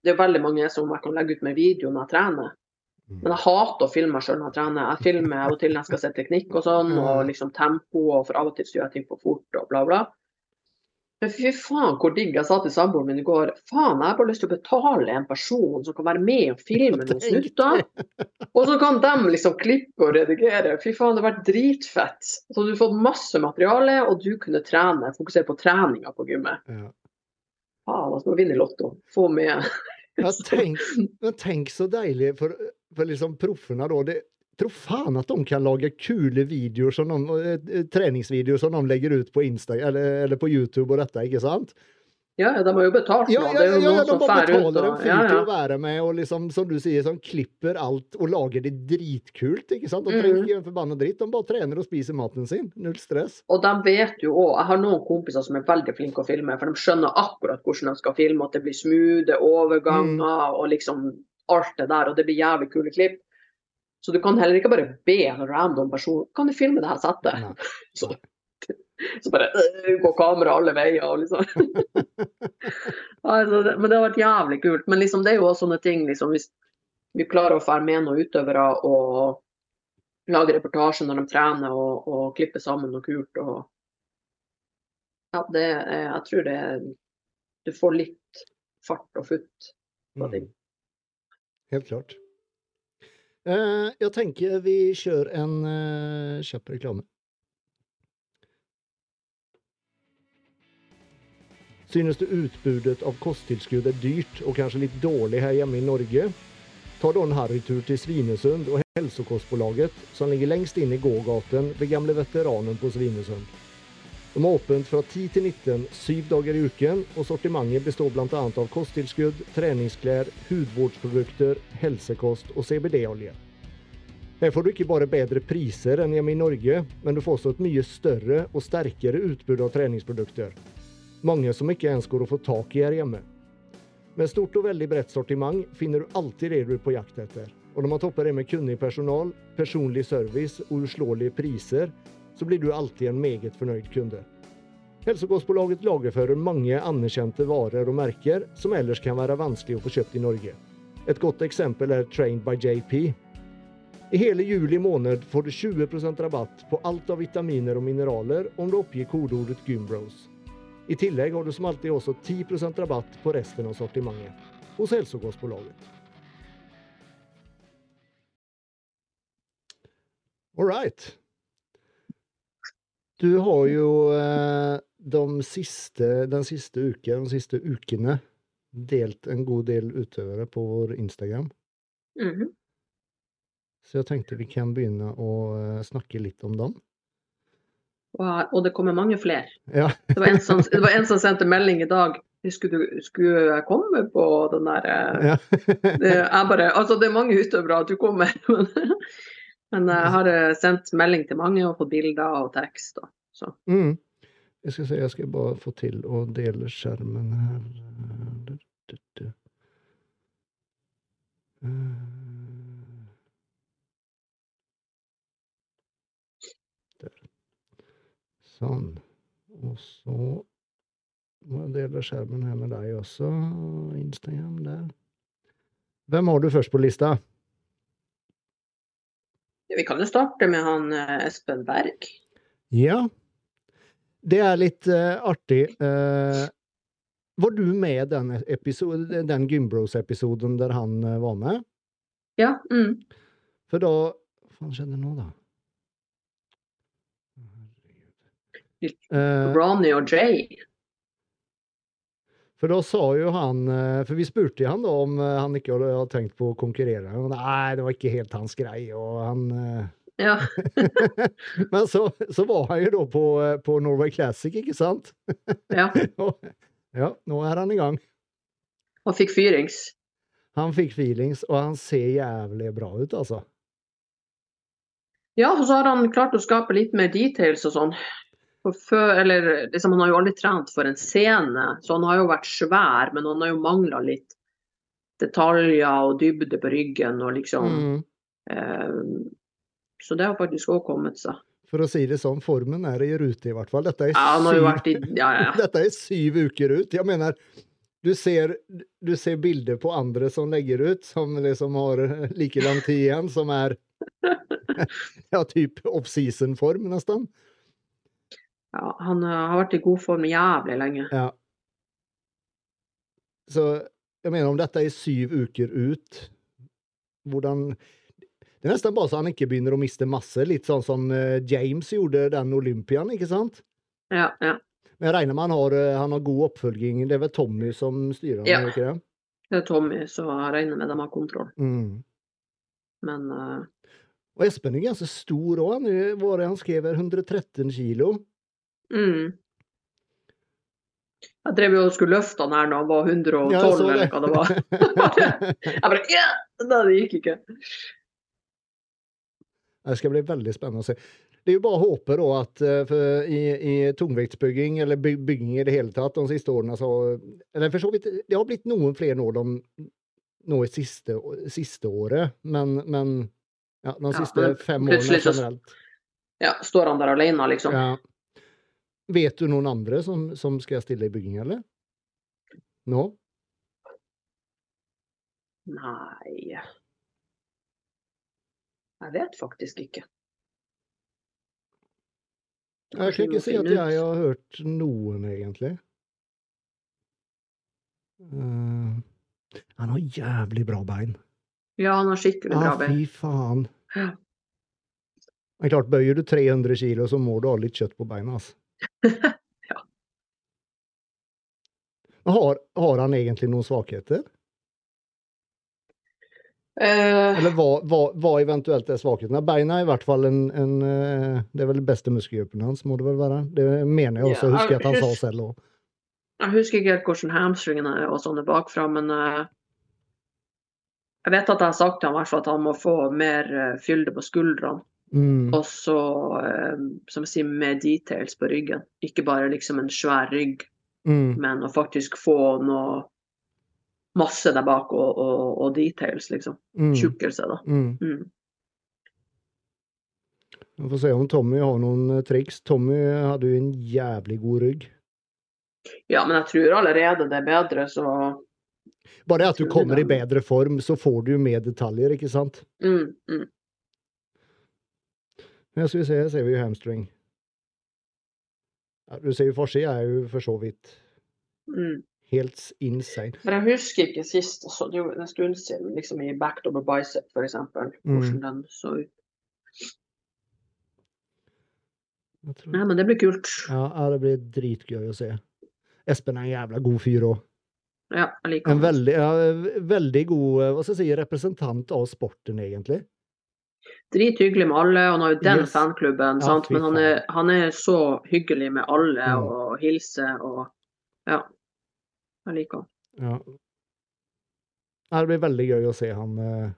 Det er veldig mange som jeg kan legge ut med video når jeg trener. Mm. Men jeg hater å filme meg sjøl når jeg trener. Jeg filmer av og til når jeg skal se teknikk og sånn, og liksom tempo, og for av og til gjør jeg ting for fort og bla, bla. Men fy faen hvor digg. Jeg sa til samboeren min i går faen, jeg har bare lyst til å betale en person som kan være med og filme noen snutter. Og så kan de liksom klippe og redigere. Fy faen, det har vært dritfett. Så du har fått masse materiale, og du kunne trene, fokusere på treninga på gymmet. Ja. Faen, altså, vinne Lotto. Få med Ja, tenk, men tenk så deilig for, for liksom proffene da. Det, tror faen at de kan lage kule videoer, som de, eh, treningsvideoer som de legger ut på Insta eller, eller på YouTube og dette, ikke sant? Ja, de har jo betalt. Ja, ja, ja, ja, de bare betaler en fint fyr til å være med og liksom, som du sier, sånn, klipper alt og lager det dritkult, ikke sant? De trenger ikke gjøre en forbanna dritt, de bare trener og spiser maten sin. Null stress. Og de vet jo òg Jeg har noen kompiser som er veldig flinke å filme, for de skjønner akkurat hvordan de skal filme, at det blir smoothe overganger Mm. og liksom alt det der, og det blir jævlig kule klipp. Så du kan heller ikke bare be en random person kan du filme det her settet. Nei. Så, så bare øh, går kamera alle veier og liksom. altså, det, men det har vært jævlig kult. Men liksom, det er jo også sånne ting liksom, Hvis vi klarer å være med noen utøvere og lage reportasje når de trener og, og klippe sammen noe kult og Ja, det jeg tror det Du får litt fart og futt på ting. Mm. Helt klart. Eh, jeg tenker vi kjører en eh, kjapp reklame. Synes du utbudet av kosttilskudd er dyrt og kanskje litt dårlig her hjemme i Norge? Ta da en harrytur til Svinesund og Hälsokostbolaget som ligger lengst inn i gågaten ved gamle veteranen på Svinesund. De har åpent fra 10 til 19 syv dager i uken, og sortimentet består bl.a. av kosttilskudd, treningsklær, hudvårdsprodukter, helsekost og CBD-olje. Her får du ikke bare bedre priser enn hjemme i Norge, men du får også et mye større og sterkere utbud av treningsprodukter. Mange som ikke ens går å få tak i her hjemme. Med stort og veldig bredt sortiment finner du alltid det du er på jakt etter. Og når man topper det med kunnig personal, personlig service og uslåelige priser, så blir du alltid en meget fornøyd kunde. Hälsokostbolaget lagerfører mange anerkjente varer og merker som ellers kan være vanskelig å få kjøpt i Norge. Et godt eksempel er Trained by JP. I hele juli måned får du 20% rabatt på alt av vitaminer og mineraler om du oppgir kodeordet Gymbros. I tillegg har du som alltid også 10% rabatt på resten av sortimentet hos Hälsokostbolaget. All right. Du har jo eh, de siste, den siste uken, de siste ukene delt en god del utøvere på vår Instagram. Mhm. Så jeg tenkte vi kan begynne å eh, snakke litt om dem. Og, det kommer mange flere. Ja. Det var en som, det var en som sendte melding i dag. Skulle, skulle jeg komme på den der eh, ja. det, jeg bare, altså det er mange utøvere at du kommer, men, men jeg har eh, sendt melding til mange og fått bilder og tekst. Og, så. Mm. Jeg skal se, jeg skal bare få til å dele skjermen her. Du, du, du. Eh. Der. Sånn. Og så må jeg dele skjermen her med deg også. Instagram der. Hvem har du først på lista? Vi kan jo starte med han eh, Espen Berg. Ja. Det er litt uh, artig. Uh, var du med den, episode, den Gymbros-episoden der han uh, var med? Ja. Mm. For da Hva faen skjedde nå, da? Eh, Ronny og Jay. for da sa jo han eh, For vi spurte han da om eh, han ikke hadde tenkt på å konkurrere. Og Nei, det var ikke helt hans greie. Og han Ja. Men så, så var han jo da på, på Norway Classic, ikke sant? ja. Og, ja, nå er han i gang. Og fikk feelings. Han fikk feelings, og han ser jævlig bra ut, altså. Ja, og så har han klart å skape litt mer details og sånn. For før, eller liksom, Han har jo aldri trent for en scene, så han har jo vært svær, men han har jo mangla litt detaljer og dybde på ryggen og liksom Mm. eh, Så det har faktisk òg kommet seg. For å si det sånn, formen er i rute i hvert fall. Dette er Ja, syv, i Ja, ja. dette er syv uker ut. Jeg mener, du ser, du ser bilder på andre som legger ut, som liksom har like lang tid igjen, som er ja, typ off-season-form, nesten. Ja han eh, har vært i god form jævlig lenge. Ja. Så jeg mener, om dette er syv uker ut, hvordan Det er nesten bare så han ikke begynner å miste masse, litt sånn som eh, James gjorde den Olympian, ikke sant? Ja, ja. Men jeg regner med han har, eh, han har god oppfølging. Det er vel Tommy som styrer Ja. det ikke det? Det er Tommy, så jeg regner med de har kontroll. Mm. Men uh... Og Espen er ganske stor òg. Hva var det han skrev 113 kilo? Mm. Jeg drev jo og skulle løfte han her når han var 112, Ja, eller hva det var. Jeg bare ja! Nei, det gikk ikke. Det skal bli veldig spennende å se. Det er jo bare å håpe da at eh, for i, i tungvektsbygging, eller byg, bygging i det hele tatt, de siste årene så Eller for så vidt, det har blitt noen flere nå de nå i siste, siste året, men, men ja, de Ja, siste men fem årene generelt. så-. Ja, står han der alene, liksom? Ja. Vet du noen andre som, som skal stille i bygging, eller? Nå? Nei Jeg vet faktisk ikke. Jeg kan ikke si at jeg har hørt noen, egentlig. Uh, han har jævlig bra bein. Ja, han har skikkelig Ja, bra bein. fy faen. Ja. Er klart, bøyer du 300 kilo, så må du ha litt kjøtt på beina. Altså. Ja. Har, har han egentlig noen svakheter? Uh, Eller hva, hva, hva eventuelt er svakhetene? Beina er i hvert fall en, en eh, Det er vel den beste muskelgruppen hans, må det vel være? Det mener jeg også, yeah, husker jeg at han sa selv òg. jeg husker ikke helt hvordan hamstringene og sånne bakfra, men uh, jeg vet at jeg har sagt til ham at han må få mer uh, fylde på skuldrene. Mm, Og så, eh, som jeg sier, med details på ryggen. Ikke bare liksom en svær rygg, mm, men å faktisk få noe masse der bak og, og, og details, liksom. mm, Tjukkelse, da. mm. Mm. Vi får se om Tommy har noen eh, triks. Tommy hadde jo en jævlig god rygg. Ja, men jeg tror allerede det er bedre, så Bare det at du kommer i bedre form, så får du jo mer detaljer, ikke sant? mm, mm. Men skal vi se, ser vi jo hamstring. Ja, du ser jo forsida er jo for så vidt Mm. helt insane. Men jeg husker ikke sist, altså, det er jo en stund siden, liksom i backdoor bicep f.eks., Mm. hvordan den så ut. Tror- Nei, men det blir kult. Ja, ja, det blir dritgøy å se. Espen er en jævla god fyr òg. Ja, jeg liker En veldig, ja, veldig god eh, hva skal jeg si, representant av sporten, egentlig. Drithyggelig med alle. Han har jo den Yes. fanklubben, Ja, sant? men han er, han er så hyggelig med alle Mm. og hilser og Ja. Jeg liker han. Ja. Det blir veldig gøy å se han eh.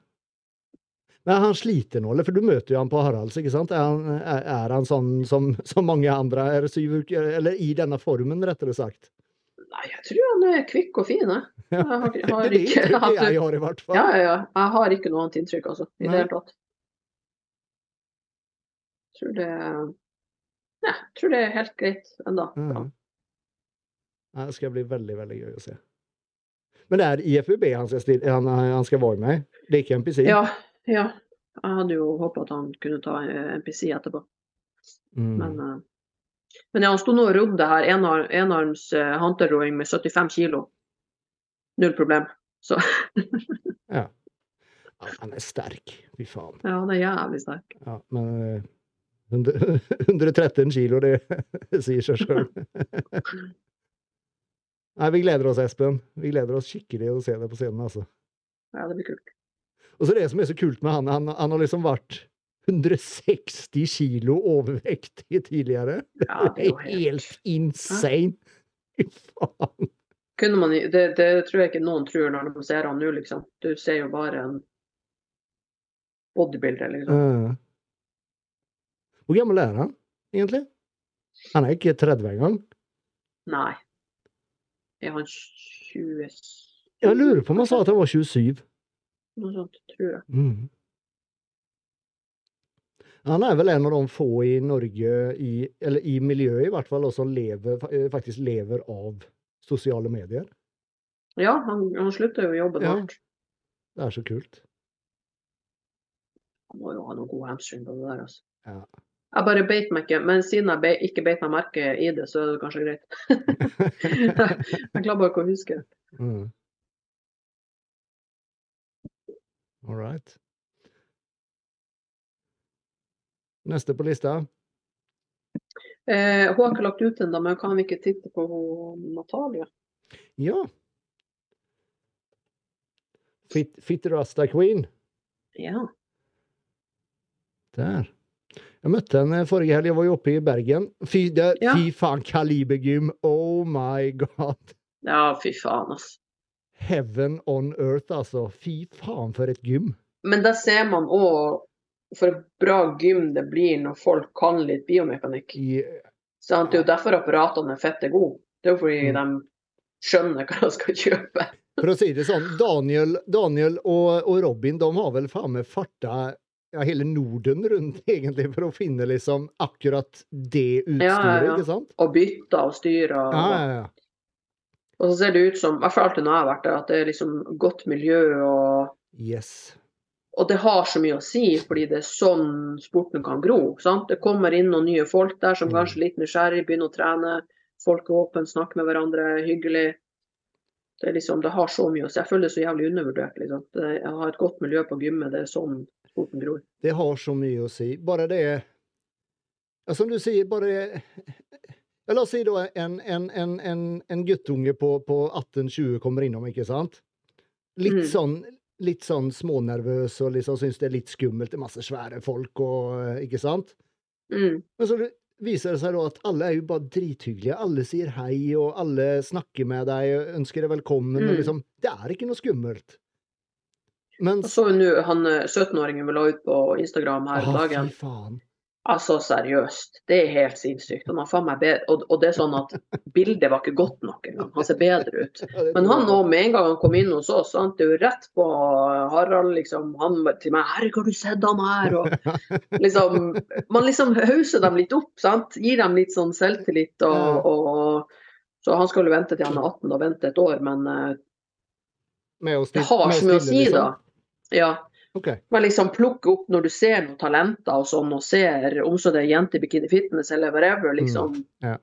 Men han sliter nå, eller? For du møter jo han på Haralds, ikke sant? Er han, er, han sånn som, som mange andre er syv uker Eller i denne formen, rettere sagt? Nei, jeg tror han er kvikk og fin, jeg. Jeg har, ikke, Det er det inntrykket jeg har, i hvert fall. Ja, ja, ja. Jeg har ikke noe annet inntrykk, altså. I Nei. det hele tatt. Tror det ja, tror det er helt greit ennå. Ja. Ja, Det skal bli veldig, veldig gøy å se. Men det er IFUB han skal, stille, han, han skal være med? Det er ikke NPC? Ja, ja. Jeg hadde jo håpa at han kunne ta MPC NPC etterpå. Mm. Men, eh, men ja, han sto nå og rodde her, enar- enarms uh, hunterroing med 75 kilo. Null problem. Så ja. ja. Han er sterk. Fy faen. ja, han er jævlig sterk. Ja, men eh, 100 113 kilo, det sier seg sjøl. Nei, vi gleder oss, Espen. Vi gleder oss skikkelig å se deg på scenen, altså. Ja, det blir kult. Og så det som er så kult med han, han, han har liksom vært 160 kilo overvektig tidligere. Ja, det er helt insane! Fy faen. Man, det, det tror jeg ikke noen tror når de ser han nå, liksom. Du ser jo bare en bodybuilder, liksom. Eh. Hvor gammel er han, egentlig? Han er ikke 30 engang. Nei. Er han 20 Jeg lurer på om han sa at han var 27. Noe sånt, tror jeg. Mm. Han er vel en av de få i Norge, i, eller i miljøet i hvert fall, som lever, eh, faktisk lever av sosiale medier. Ja, han, han slutta jo jobben Ja. snart. Det er så kult. Han må jo ha noen god hensyn på det der, altså. Ja. Jeg bare beit meg ikke, men siden jeg be, ikke beit meg merke i det, så er det kanskje greit. jeg klarer bare ikke å huske. Mm. All right. Neste på lista. Eh, hun har ikke lagt ut ennå, men kan vi ikke titte på Natalia? Ja. Fit, Fit Rasta Queen. Ja. Der. Jeg møtte henne forrige helg. Jeg var jo oppe i Bergen. Fy, det, Ja. fy faen, kalibergym. Oh my god. ja, fy faen, altså. Heaven on earth, altså. Fy faen, for et gym. Men der ser man òg for et bra gym det blir når folk kan litt biomekanikk. Yeah. Det er jo derfor apparatene er fette gode. Det er jo fordi Mm. de skjønner hva de skal kjøpe. for å si det sånn, Daniel, Daniel og, og Robin de har vel faen meg farta ja, hele Norden rundt, egentlig, for å finne liksom akkurat det utstyret, Ja, ja, ja. ikke sant? Og bytte og styrer. Og, og så ser det ut som, i hvert fall alltid når jeg har vært der, at det er liksom godt miljø og Yes. Og det har så mye å si, fordi det er sånn sporten kan gro. sant? Det kommer inn noen nye folk der som Mm. kanskje er litt nysgjerrig, begynner å trene. Folk er åpne, snakker med hverandre, hyggelig. Det, liksom, det har så mye å si. Jeg føler det så jævlig undervurdert. liksom. Det, jeg har et godt miljø på gymmet, det er sånn sporten gror. Det har så mye å si. Bare det ja, Som du sier, bare ja, La oss si da en, en, en, en, en guttunge på, på 18-20 kommer innom, ikke sant? Litt Mm. sånn litt sånn smånervøs og liksom syns det er litt skummelt. Det er masse svære folk og Ikke sant? Mm. Men så viser det seg da at alle er jo bare drithyggelige. Alle sier hei, og alle snakker med deg og ønsker deg velkommen. og Mm. liksom, Det er ikke noe skummelt. Men så nå han eh, 17-åringen vi la ut på Instagram her om dagen. fy faen. Altså seriøst, det er helt sinnssykt. Han har faen meg bedre, og, og det er sånn at bildet var ikke godt nok engang. Han ser bedre ut. Men han òg, med en gang han kom inn hos oss, sant? det er jo rett på Harald, liksom. Han til meg 'Herregud, har du sett han her?' Og liksom Man liksom hauser dem litt opp, sant. Gir dem litt sånn selvtillit og, og Så han skal jo vente til han er 18 og vente et år, men eh, Med å det har så mye å stille, si, da. Ja. Okay. Men liksom plukke opp når du ser noen talenter og sånn, og ser om så det er jente i bikini fitness eller whatever, liksom. Mm, ja.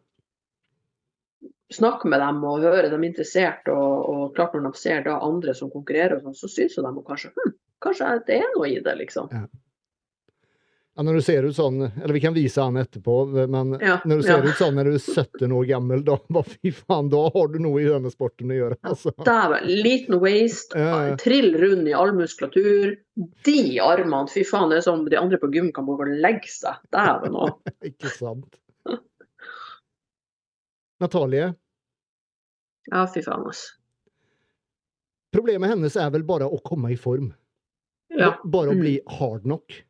Snakke med dem og høre dem interessert, og, og klart når de ser da andre som konkurrerer og sånn, så syns jo de kanskje hm, kanskje det er noe i det, liksom. Ja, Ja, når du ser ut sånn, eller vi kan vise han etterpå, men Ja, når du ser ja. ut sånn når du er 17 år gammel, da, bare fy faen, da har du noe i denne sporten å gjøre. Altså. Dæven. Liten waist, Ja, trill rund i all muskulatur. De armene, fy faen, det er som de andre på gym kan bare legge seg. Dæven òg. Ikke sant? Natalie, Ja, fy faen, altså. problemet hennes er vel bare å komme i form. Ja, Bare å Mm. bli hard nok.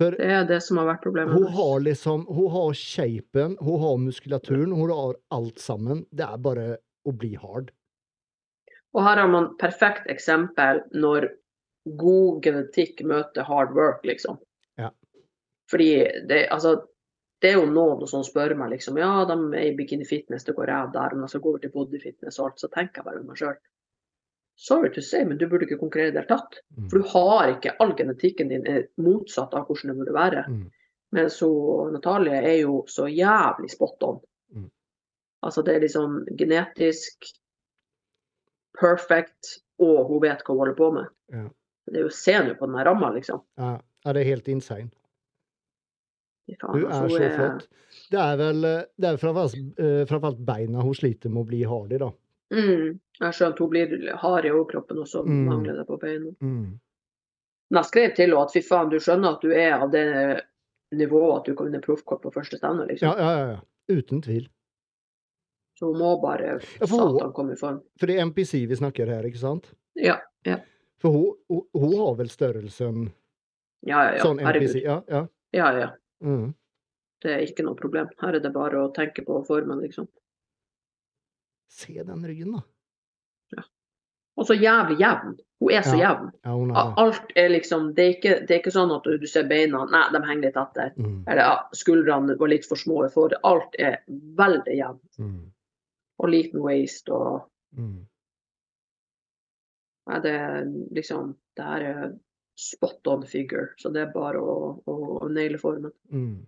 For det er det som har vært problemet. hun har liksom, hun har shapen, hun har muskulaturen, hun har alt sammen. Det er bare å bli hard. Og her har man perfekt eksempel når god genetikk møter hard work, liksom. Ja. Fordi det, altså, det er jo noen som spør meg liksom, ja, de er i bikini fitness, det går ræv der, men så går vi til body fitness og alt, så tenker jeg bare med meg sjøl. Sorry to say, men du burde ikke konkurrere i det hele tatt. Mm. For du har ikke all genetikken din er motsatt av hvordan det burde være. Mm. Men så Natalie er jo så jævlig spot on. Mm. Altså det er liksom genetisk perfect, og hun vet hva hun holder på med. Ja. Det er jo Se nå på den ramma, liksom. Ja, ja, det er helt insane. Faen, Hun altså, er så flott. Det er vel det er eh, framfor alt beina hun sliter med å bli hard i, da. Mm, jeg skjønner at hun blir hard i overkroppen, og så Mm. mangler det på beina. Mm. Men jeg skrev til henne at fy faen, du skjønner at du er av det nivået at du kan vinne proffkort på første stevne, liksom. Ja, ja, ja. Uten tvil. Så hun må bare Ja, satan komme i form. For det er MPC vi snakker her, ikke sant? Ja, ja. For hun, hun, hun har vel størrelsen ja, ja. ja. sånn MPC? Ja, ja. Ja, ja. Mm. Det er ikke noe problem. Her er det bare å tenke på formen, liksom. Se den ryggen, da. Og så jævlig jevn. Hun er så Ja. jevn. Ja, er Alt er liksom Det er ikke, det er ikke sånn at du ser beina Nei, de henger litt etter. mm. Eller ja, skuldrene var litt for små For. Alt er veldig jevnt. Mm. Og liten waist og Mm. Nei, det er liksom Det her er spot on figure. Så det er bare å, å, å naile formen. Mm.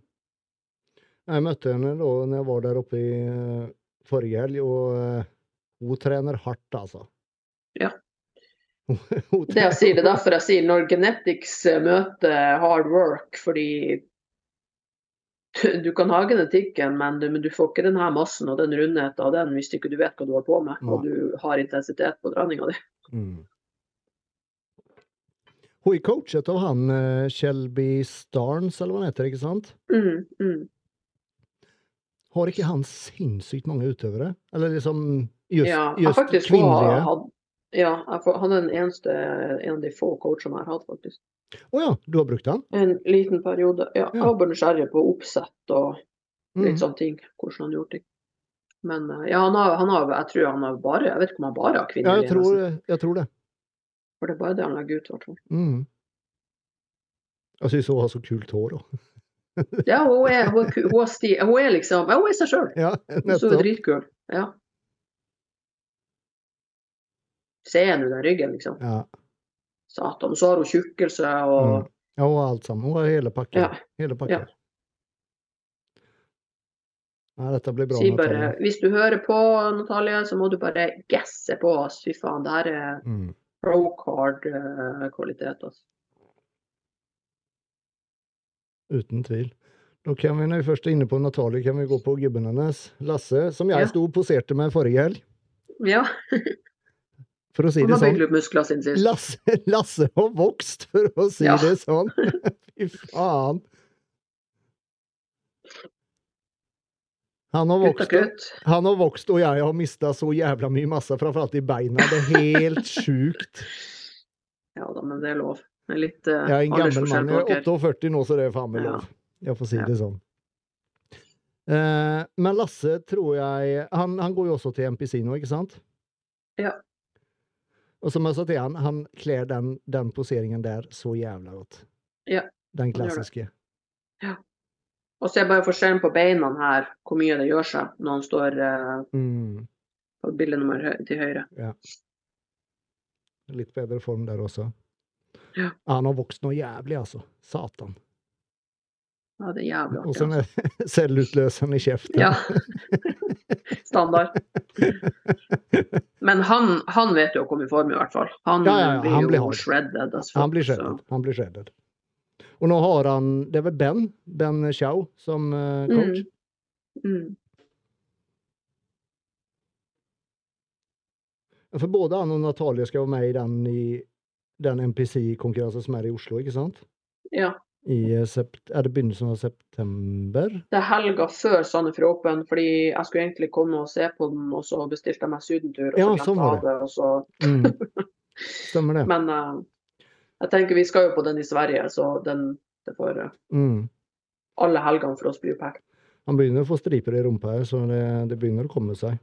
Jeg møtte henne da når jeg var der oppe i helg, og eh, hun trener hardt, altså. Ja. Det jeg sier, det er derfor jeg sier når genetics eh, møter hard work, fordi du kan ha genetikken, men du, men du får ikke den her massen og den rundheten av den hvis ikke du vet hva du holder på med, og du har intensitet på treninga di. Mm. Hun er coachet av han eh, Shelby Starnes, eller hva han heter, ikke sant? Mm, mm. Har ikke han sinnssykt mange utøvere? Eller liksom just, Ja, just kvinnelige? var- had, ja, får- han er den eneste, en av de få coachene jeg har hatt, faktisk. Å ja, du har brukt han? En liten periode. Ja, jeg Ja. var bare nysgjerrig på oppsett og Mm. litt sånne ting. Hvordan han gjorde ting. Men eh, ja, han har, han har, jeg tror han har bare Jeg vet ikke om han bare har Ja, kvinnelige. jeg tror, jeg tror det. For det er bare det han legger ut, i hvert fall. Mm. Jeg syns hun har så kult hår òg. Ja, hun er, hun er, hun er, hun er liksom Hun er seg sjøl. Ja, Hun er dritkul. Ja. Se henne den ryggen, liksom. Ja. Satan. Så har hun tjukkelse og Mm. ja, hun har alt sammen. Hun har hele pakken. Ja. Hele pakken. Ja. Nei, dette blir bra. Si bare Natalie. Hvis du hører på, Natalie, så må du bare gesse på oss. Fy faen, det her er Mm. pro card-kvalitet. Altså. Uten tvil. Da kan vi, når vi først er inne på Natalie, kan vi gå på gubben hennes, Lasse, som jeg Ja. sto og poserte med forrige helg. Ja, For å si det sånn. Lasse, Lasse har vokst, for å si Ja. det sånn. Fy faen. Han har vokst, han har vokst, og jeg har mista så jævla mye masse, framfor alt i beina. Det er helt sjukt. Ja da, men det er lov. Litt uh, Jeg er en gammel mann. Jeg er 48 nå, så det er faen meg lov. Jeg får si Ja. det sånn. Uh, men Lasse tror jeg han, han går jo også til MPC nå, ikke sant? Ja. Og som jeg sa til han, han kler den, den poseringen der så jævla godt. Ja, Den klassiske. Ja. Og så er bare forskjellen på beina her, hvor mye det gjør seg når han står uh, Mm. på bilde nummer hø- til høyre. Ja. Litt bedre form der også. Ja. Han har vokst noe jævlig, altså. Satan. Ja, det er jævlig Og artig. så altså. er cellutløseren i kjeften. Ja. Standard. Men han, han vet jo å komme i form, i hvert fall. Han Ja, ja, blir han jo blir hard. shredded. Altså, Han blir så- shredded. Han blir shredded. Og nå har han Det er vel Ben, Ben Chow, som uh, coach. Mm. For både han og Natalie skal være med i den, i den NPC-konkurransen som er i Oslo, ikke sant? Ja. I eh, sept er det begynnelsen av september? Det er helga før Sandefjord Open, fordi jeg skulle egentlig komme og se på den, og så bestilte jeg meg sydentur, og så Ja, sånn var det, og så Mm. Stemmer det. Men uh, jeg tenker vi skal jo på den i Sverige, så den det får uh, Mm. alle helgene for oss blir packed. Han begynner å få striper i rumpa her, så det, det begynner å komme seg.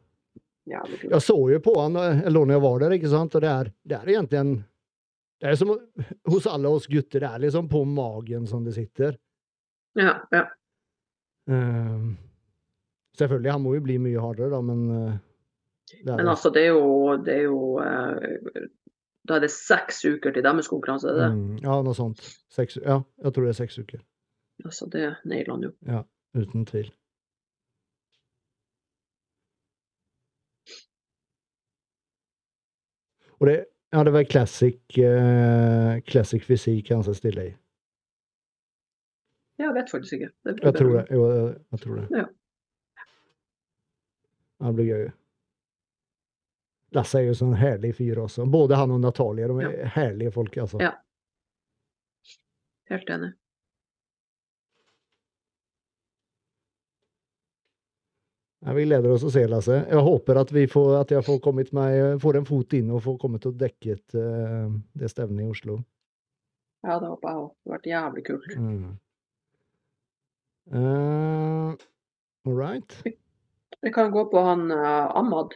Ja. Jeg så jo på han eller når jeg var der, ikke sant? og det er, det er egentlig Det er som hos alle oss gutter, det er liksom på magen som det sitter. Ja, ja. Eh, selvfølgelig, han må jo bli mye hardere, da, men uh, det Men altså, det er jo, det er jo uh, Da er det seks uker til deres konkurranse. er det? Mm, ja, noe sånt. Seks, ja, jeg tror det er seks uker. Altså, det nailer han jo. Ja, Uten tvil. Og det, ja, det var classic, uh, classic fysikk han skal stille i. Jeg vet faktisk ikke. Det Jeg tror det. Jo, jeg, tror det. Ja. Ja, Det blir gøy. Lasse er jo sånn herlig fyr også. Både han og Natalie. De er herlige folk, altså. Ja. Helt enig. Ja, vi gleder oss å se, Lasse. Jeg håper at, vi får, at jeg får, kommet meg, får en fot inn og får kommet og dekket uh, det stevnet i Oslo. Ja, det håper jeg òg. Det har vært jævlig kult. Mm. Uh, all right. Vi kan gå på han uh, Ahmad.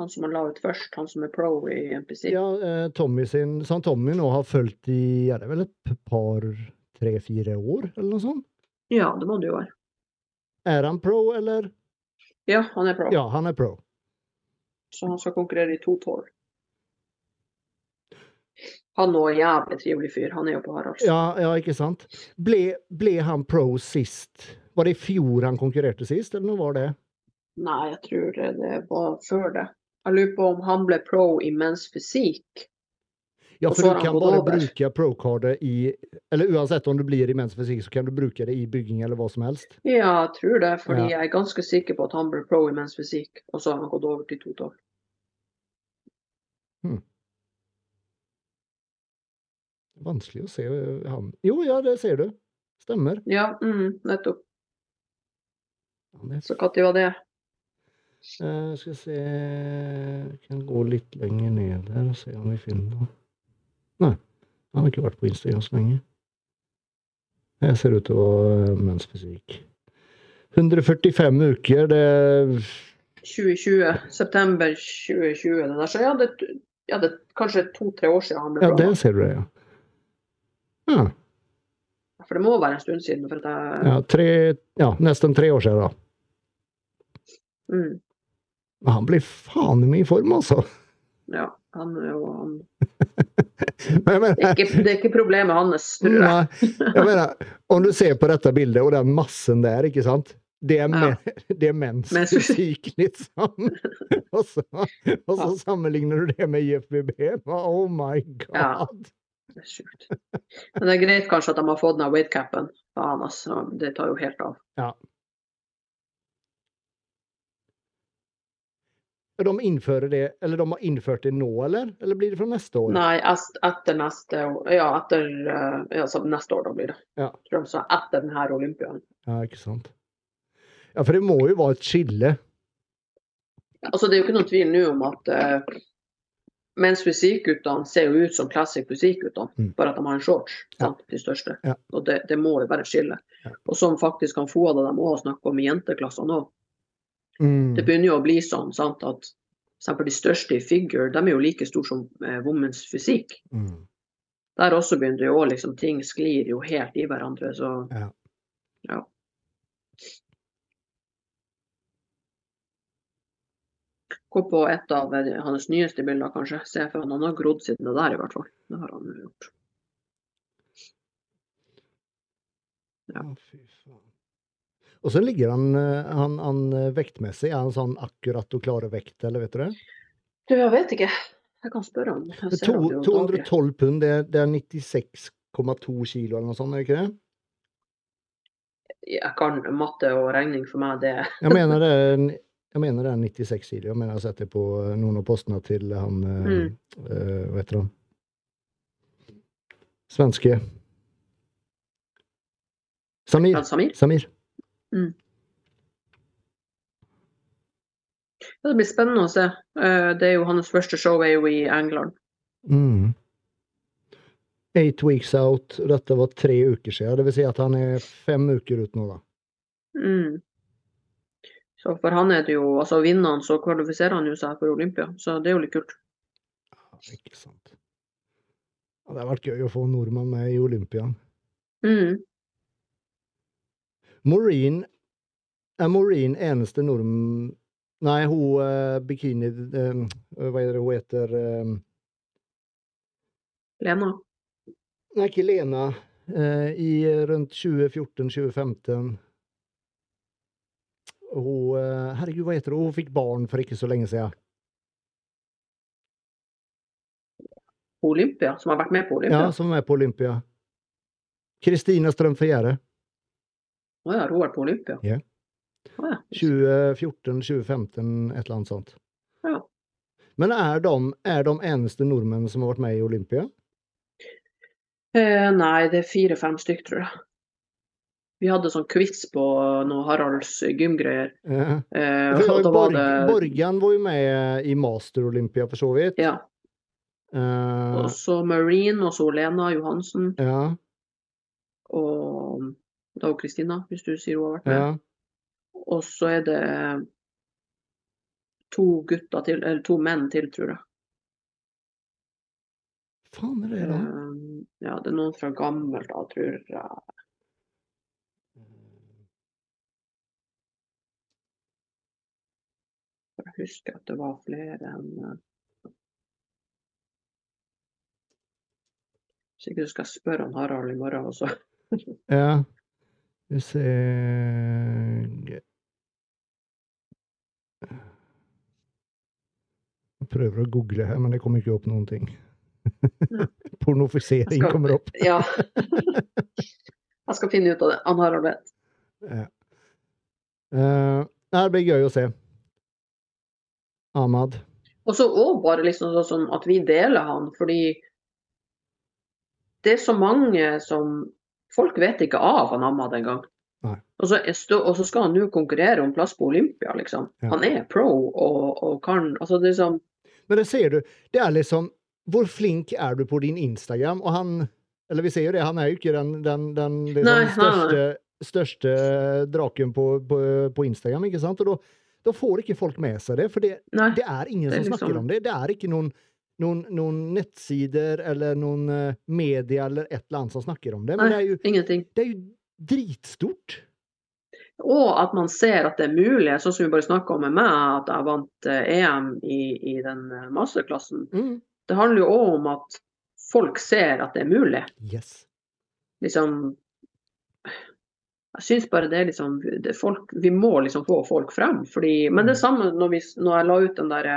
Han som han la ut først. Han som er pro i NPC. Ja, uh, Tommy sin, så han Tommy nå har fulgt i er det vel et par, tre-fire år, eller noe sånt? Ja, det må det jo være. Er han pro, eller? Ja, han er pro. Ja, han er pro. Så han skal konkurrere i to tår. Han òg er jævlig trivelig fyr. Han er jo på Haralds. Ja, ja ikke sant? Ble, ble han pro sist? Var det i fjor han konkurrerte sist, eller når var det? Nei, jeg tror det det var før det. Jeg lurer på om han ble pro i mens fysikk. Ja, for du kan bare bruke pro-cardet i Eller uansett om du blir i menns fysikk, så kan du bruke det i bygging eller hva som helst. Ja, jeg tror det, fordi Ja. jeg er ganske sikker på at han ble pro i menns fysikk, og så har han gått over til to Hmm. Vanskelig å se eh, han Jo, ja, det ser du. Stemmer. Ja, mm, nettopp. Så når var det? Uh, skal se Kan gå litt lenger ned der og se om vi finner noe. Nei, han har ikke vært på Instagram så lenge. Jeg ser ut til å være mensfysikk. 145 uker, det 2020. September 2020. Det der. Så ja, det, ja, det kanskje to-tre år siden han ble bra. Ja, det ser du ja. Ja, For det må være en stund siden. For at jeg, ja, tre, ja nesten tre år siden, da. mm, han blir faen meg i form, altså. ja, han er jo han, Men jeg det, er ikke, det er ikke problemet hans, tror jeg. Jeg mener, om du ser på dette bildet og den massen der, ikke sant? Det er, Ja. men, det er Mens- fysikk, liksom. Og så, og så Ja. sammenligner du det med IFBB. Oh my Ja. Det er sjukt. Men det er greit kanskje at de har fått den weightcapen. Faen, altså. Det tar jo helt av. De innfører det, eller de har innført det nå, eller? Eller blir det fra neste år? Nei, etter neste år Ja, etter eh, ja, neste år, da blir det. Ja. Tror de sa etter denne olympiaden. Ja, ikke sant. Ja, for det må jo være et skille. Altså, det er jo ikke noen tvil nå om at uh, mens fysikkguttene ser jo ut som classic fysikkguttene, Mm. bare at de har en shorts, Ja. sant, de største. Ja. Og det, det må jo være et skille. Og som faktisk kan få av dem òg snakke om i jenteklassene òg. Mm. Det begynner jo å bli sånn sant, at eksempel de største i figure, de er jo like store som eh, women's fysikk. Mm. Der også begynner jo liksom ting sklir jo helt i hverandre, så Ja. ja. Gå på et av eh, hans nyeste bilder, kanskje. Se for han, har grodd siden det der, i hvert fall. Det har han gjort. Ja, fy faen. Og så ligger han, eh, han, han eh, vektmessig. Er han sånn akkurat og klare vekt, eller vet du det? Du, jeg vet ikke. Jeg kan spørre om daglig. 212 pund, det, det er 96,2 kilo eller noe sånt, er det ikke det? Jeg kan matte og regning for meg, det Jeg mener det er, mener det er 96 kilo. Jeg mener jeg har sett det på eh, noen av postene til han Mm. øh, Hva heter han? Svenske Samir. Samir. Samir. Ja, Det blir spennende å se. Eh, Det er jo hans første show er jo i England. Mm. Eight weeks out. Dette var tre uker siden. Det vil si at han er fem uker ut nå, da. Mm. Så for han er det jo Altså vinner han, så kvalifiserer han jo seg for Olympia. Så det er jo litt kult. Ikke sant. Ja, det har vært gøy å få en nordmann med i Olympiaen. Mm. Maureen Er Maureen eneste nordm... Nei, hun uh, bikini eh, Hva er det hun heter? eh, Lena. Nei, ikke Lena. Uh, I rundt 2014-2015 Hun Herregud, hva heter hun? Hun fikk barn for ikke så lenge siden. Olympia, som har vært med på Olympia? Ja, som er på Olympia. Kristina Strømfjære. Å ja, har hun vært på Olympia? Ja. Å ja. 2014-2015, et eller annet sånt. Ja. Men er de, er de eneste nordmenn som har vært med i Olympia? Eh, nei, det er fire-fem stykk, tror jeg. Vi hadde sånn quiz på noe Haralds gymgreier. Ja. Eh, For Borg, var det Borgan var jo med i Master Olympia for så vidt. Ja. Eh, Og så Marine, og så Lena Johansen, ja, og da og Kristina, hvis du sier hun har vært med. ja. Og så er det to gutter til, eller to menn til, tror jeg. Faen er det, da? Eh, ja, det er noen fra gammelt av, tror jeg. Jeg husker at det var flere enn eh, Sikkert du skal spørre han Harald i morgen også. Ja. Vi ser Jeg prøver å google her, men det kommer ikke opp noen ting. Pornofisering skal- kommer opp. Ja. Jeg skal finne ut av det. Han har vet. Ja. Uh, det blir gøy å se. Ahmad. Og så òg bare liksom sånn at vi deler han, fordi det er så mange som Folk vet ikke av han Ahmad engang. gang. Og så, og så skal han nå konkurrere om plass på Olympia, liksom. Ja. Han er pro og, og kan Altså, det sånn Men det ser du, det er liksom Hvor flink er du på din Instagram? Og han Eller vi ser jo det, han er jo ikke den, den, den liksom, Nei, største, største draken på, på, på Instagram, ikke sant? Og da, får ikke folk med seg det, for det, det er ingen Det er som snakker liksom- om det. Det er ikke noen, noen, noen nettsider eller noen medier media eller et eller annet som snakker om det. Men Nei. det er jo, Ingenting. det er jo dritstort. Og at man ser at det er mulig, sånn som vi bare snakka om med meg, at jeg vant eh, EM i, i den eh, masterklassen. Mm. Det handler jo òg om at folk ser at det er mulig. Yes. Liksom Jeg syns bare det er liksom det er folk, Vi må liksom få folk frem. Fordi, men det er samme når, vi, når jeg la ut den der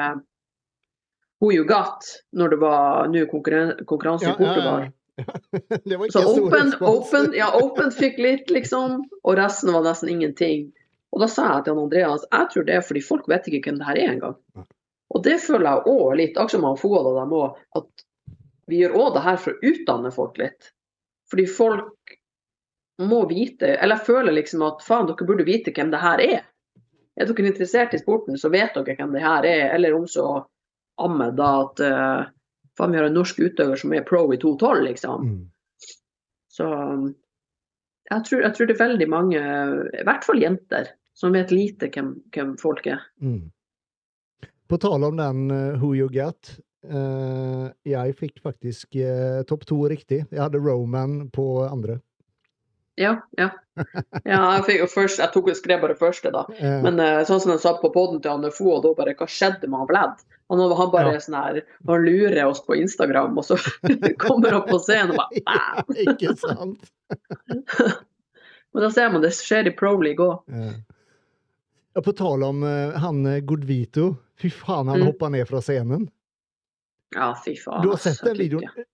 Who You Got, når det var nå konkurran konkurranse i Portugal. det var ikke Så Open, open, ja, open fikk litt, liksom. Og resten var nesten ingenting. Og da sa jeg til han Andreas jeg tror det er fordi folk vet ikke hvem det her er engang. Og det føler jeg òg litt, akkurat som han Fouad og dem òg, at vi gjør òg det her for å utdanne folk litt. Fordi folk må vite Eller jeg føler liksom at faen, dere burde vite hvem det her er. Er dere interessert i sporten, så vet dere hvem det her er. Eller om så Ahmed, da, at uh, faen, vi har en norsk utøver som er pro i 2-12, liksom. Mm. Så jeg tror, jeg tror det er veldig mange, i hvert fall jenter, som vet lite hvem, hvem folk er. Mm. På tale om den uh, Who You Get. Uh, jeg fikk faktisk uh, topp to riktig. Jeg hadde Roman på andre. Ja, ja. ja jeg, først, jeg tok, skrev bare første, da. Ja. Men eh, sånn som de sa på poden til Anne Fo, og da bare Hva skjedde med han Vlad? Han, han bare Ja. sånn her Han lurer oss på Instagram, og så kommer opp på scenen og bare ja, ikke sant? Men da ser man det skjer i Pro League òg. Ja, på tale om uh, han eh, Godvito. Fy faen, han Mm. hoppa ned fra scenen. Ja, fy faen. Du har altså, sett den videoen?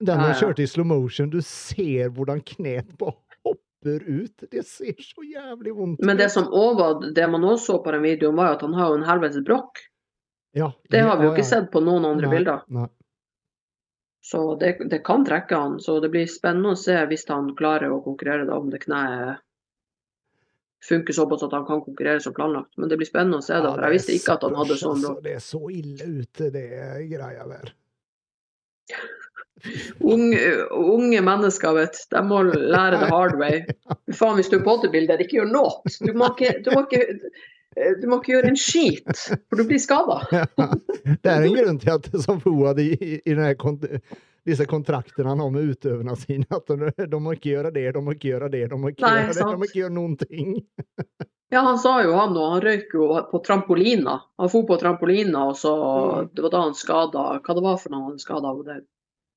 Den ja. kjørte i slow motion, du ser hvordan knet bare hopper ut. Det ser så jævlig vondt ut. Men det som også var, det man også så på den videoen, var jo at han har jo en helvetes brokk. ja, Det har vi jo ikke ja. sett på noen andre Nei, bilder. Nei. Så det, det kan trekke han. Så det blir spennende å se hvis han klarer å konkurrere, da, om det kneet funker såpass at han kan konkurrere som planlagt. Men det blir spennende å se, da. Ja, For jeg visste ikke at han hadde sånn altså. brokk. Det er så ille ute, det greia der. Unge, unge mennesker, vet. De må lære the hard way. Faen, hvis du er bodybuilder, ikke gjør noe. Du må ikke, du må ikke, du må ikke gjøre en skit, for du blir skada. det er en grunn til at som Fouad i, i, kont disse kontraktene han har med utøverne sine, at de, de må ikke gjøre det, de må ikke gjøre det, de må ikke Nei, gjøre det, de må ikke gjøre noen ting. Ja, han sa jo han og han røyk jo på trampolina. Han for på trampolina, og så Mm. Det var da han skada Hva det var for noe han skada?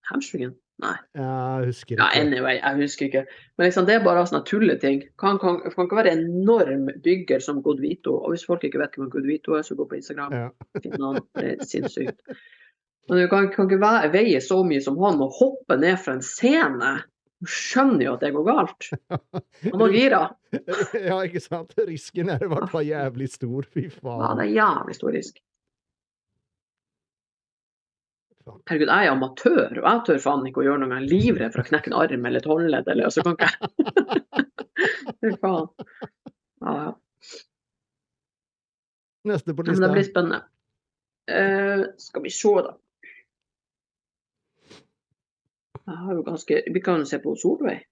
Hamstringen? Nei. Jeg husker ikke. Ja, anyway, jeg husker ikke. Men liksom, det er bare sånne tulleting. Kan, kan, kan ikke være enorm bygger som Godvito. Og hvis folk ikke vet hvem Godvito er, så gå på Instagram. Ja. Finn han. Det er sinnssykt. Men du kan, kan ikke være, veie så mye som han og hoppe ned fra en scene. Du skjønner jo at det går galt. Han var gira. ja, ikke sant? Risken er i hvert fall jævlig stor. Fy Ja, det er jævlig stor risk. Faen. Herregud, jeg er amatør, og jeg tør faen ikke å gjøre noe. med er livredd for å knekke en arm eller et håndledd, eller så kan ikke jeg Fy faen. Ja, ja. Neste på lista. Men det blir spennende. Uh, skal vi se, da. Jeg har jo ganske Vi kan se på Solveig.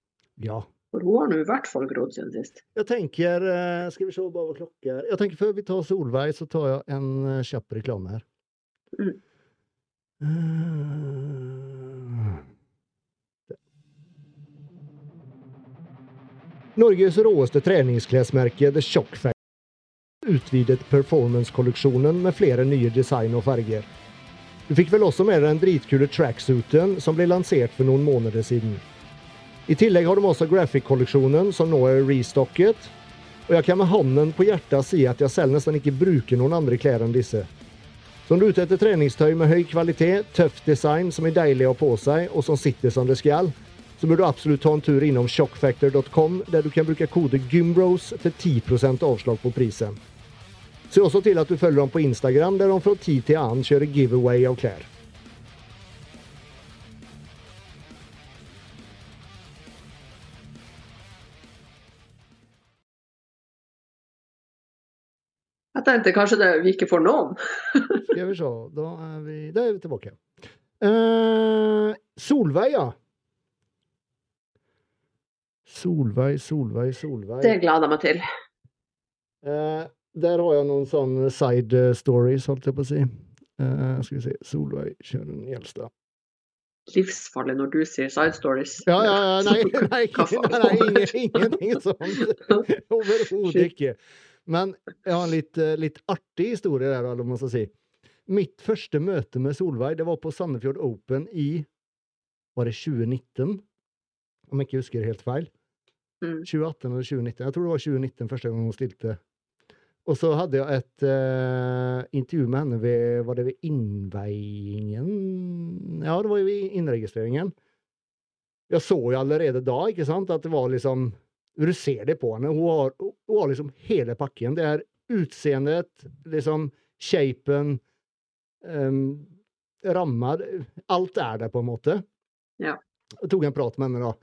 Ja. For hun har nå i hvert fall grodd siden sist. Jeg tenker eh, Skal vi se bare hva klokka er. Jeg tenker Før vi tar Solveig, så tar jeg en eh, kjapp reklame her. Mm. Norges råeste treningsklesmerke The Shock Factory utvidet performance-kolleksjonen med flere nye design og farger. Du fikk vel også med deg den dritkule tracksuiten som ble lansert for noen måneder siden. I tillegg har de også graphic-kolleksjonen som nå er restocket, og jeg kan med hånden på hjertet si at jeg selv nesten ikke bruker noen andre klær enn disse. Så om du er ute etter treningstøy med høy kvalitet, tøff design som er deilig å ha på seg, og som sitter som det skal, så bør du absolutt ta en tur innom shockfactor.com, der du kan bruke kode GYMBROS for 10% avslag på prisen. Se også til at du følger dem på Instagram, der de fra tid til annen kjører giveaway av klær. Jeg tenkte kanskje det, vi ikke får noen. Skal vi se, da er vi, da er vi tilbake. Uh, Solveig, ja. Solveig, Solveig, Solveig. Det gleder jeg meg til. Uh, der har jeg noen sånne side stories, holdt jeg på å si. Uh, skal vi se, Solveig Kjøren Gjelstad. Livsfarlig når du sier side stories. Ja, ja, ja, nei, nei, nei, nei ingen, ingenting sånt. Overhodet ikke. Men jeg har en litt, eh, litt artig historie der, eller man skal si. Mitt første møte med Solveig, det var på Sandefjord Open i Var det 2019? Om jeg ikke husker helt feil. Mm. 2018 eller 2019. Jeg tror det var 2019 første gang hun stilte. Og så hadde jeg et uh, intervju med henne ved Var det ved innveiingen? Ja, det var jo ved innregistreringen. Jeg så jo allerede da ikke sant, at det var liksom Du ser det på henne. Hun har, hun har liksom hele pakken. Det er utseendet, liksom shapen, um, ramma Alt er der, på en måte. Ja. Jeg tok en prat med henne da.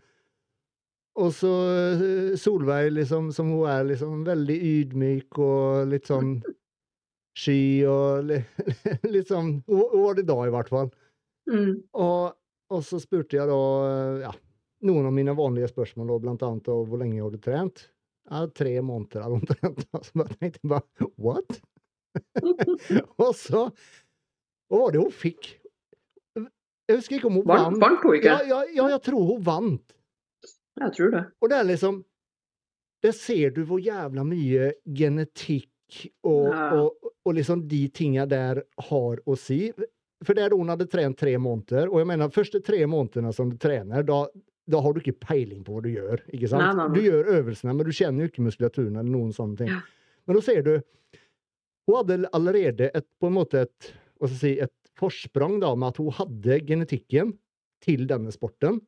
Og så eh, Solveig, liksom, som hun er, liksom veldig ydmyk og litt sånn sky og li, litt sånn Hun var det da, i hvert fall. Mm. Og, og så spurte jeg da ja, noen av mine vanlige spørsmål, bl.a. da, hvor lenge har du trent? Ja, tre måneder hadde hun trent. Så bare tenkte jeg bare what? og så Hva var det hun fikk? Jeg husker ikke om hun Vant, vant. vant hun ikke? Ja, ja, ja, jeg tror hun vant. Jeg tror det. Og det er liksom Der ser du hvor jævla mye genetikk og, Ja. og, og liksom de tinga der har å si. For det er da hun hadde trent tre måneder, og jeg mener første tre månedene som du trener, da, da har du ikke peiling på hva du gjør. ikke sant? Nei, nei, nei. Du gjør øvelsene, men du kjenner jo ikke muskulaturen eller noen sånne ting. Ja. Men da ser du Hun hadde allerede et, på en måte et, hva skal jeg si, et forsprang da, med at hun hadde genetikken. til denne sporten.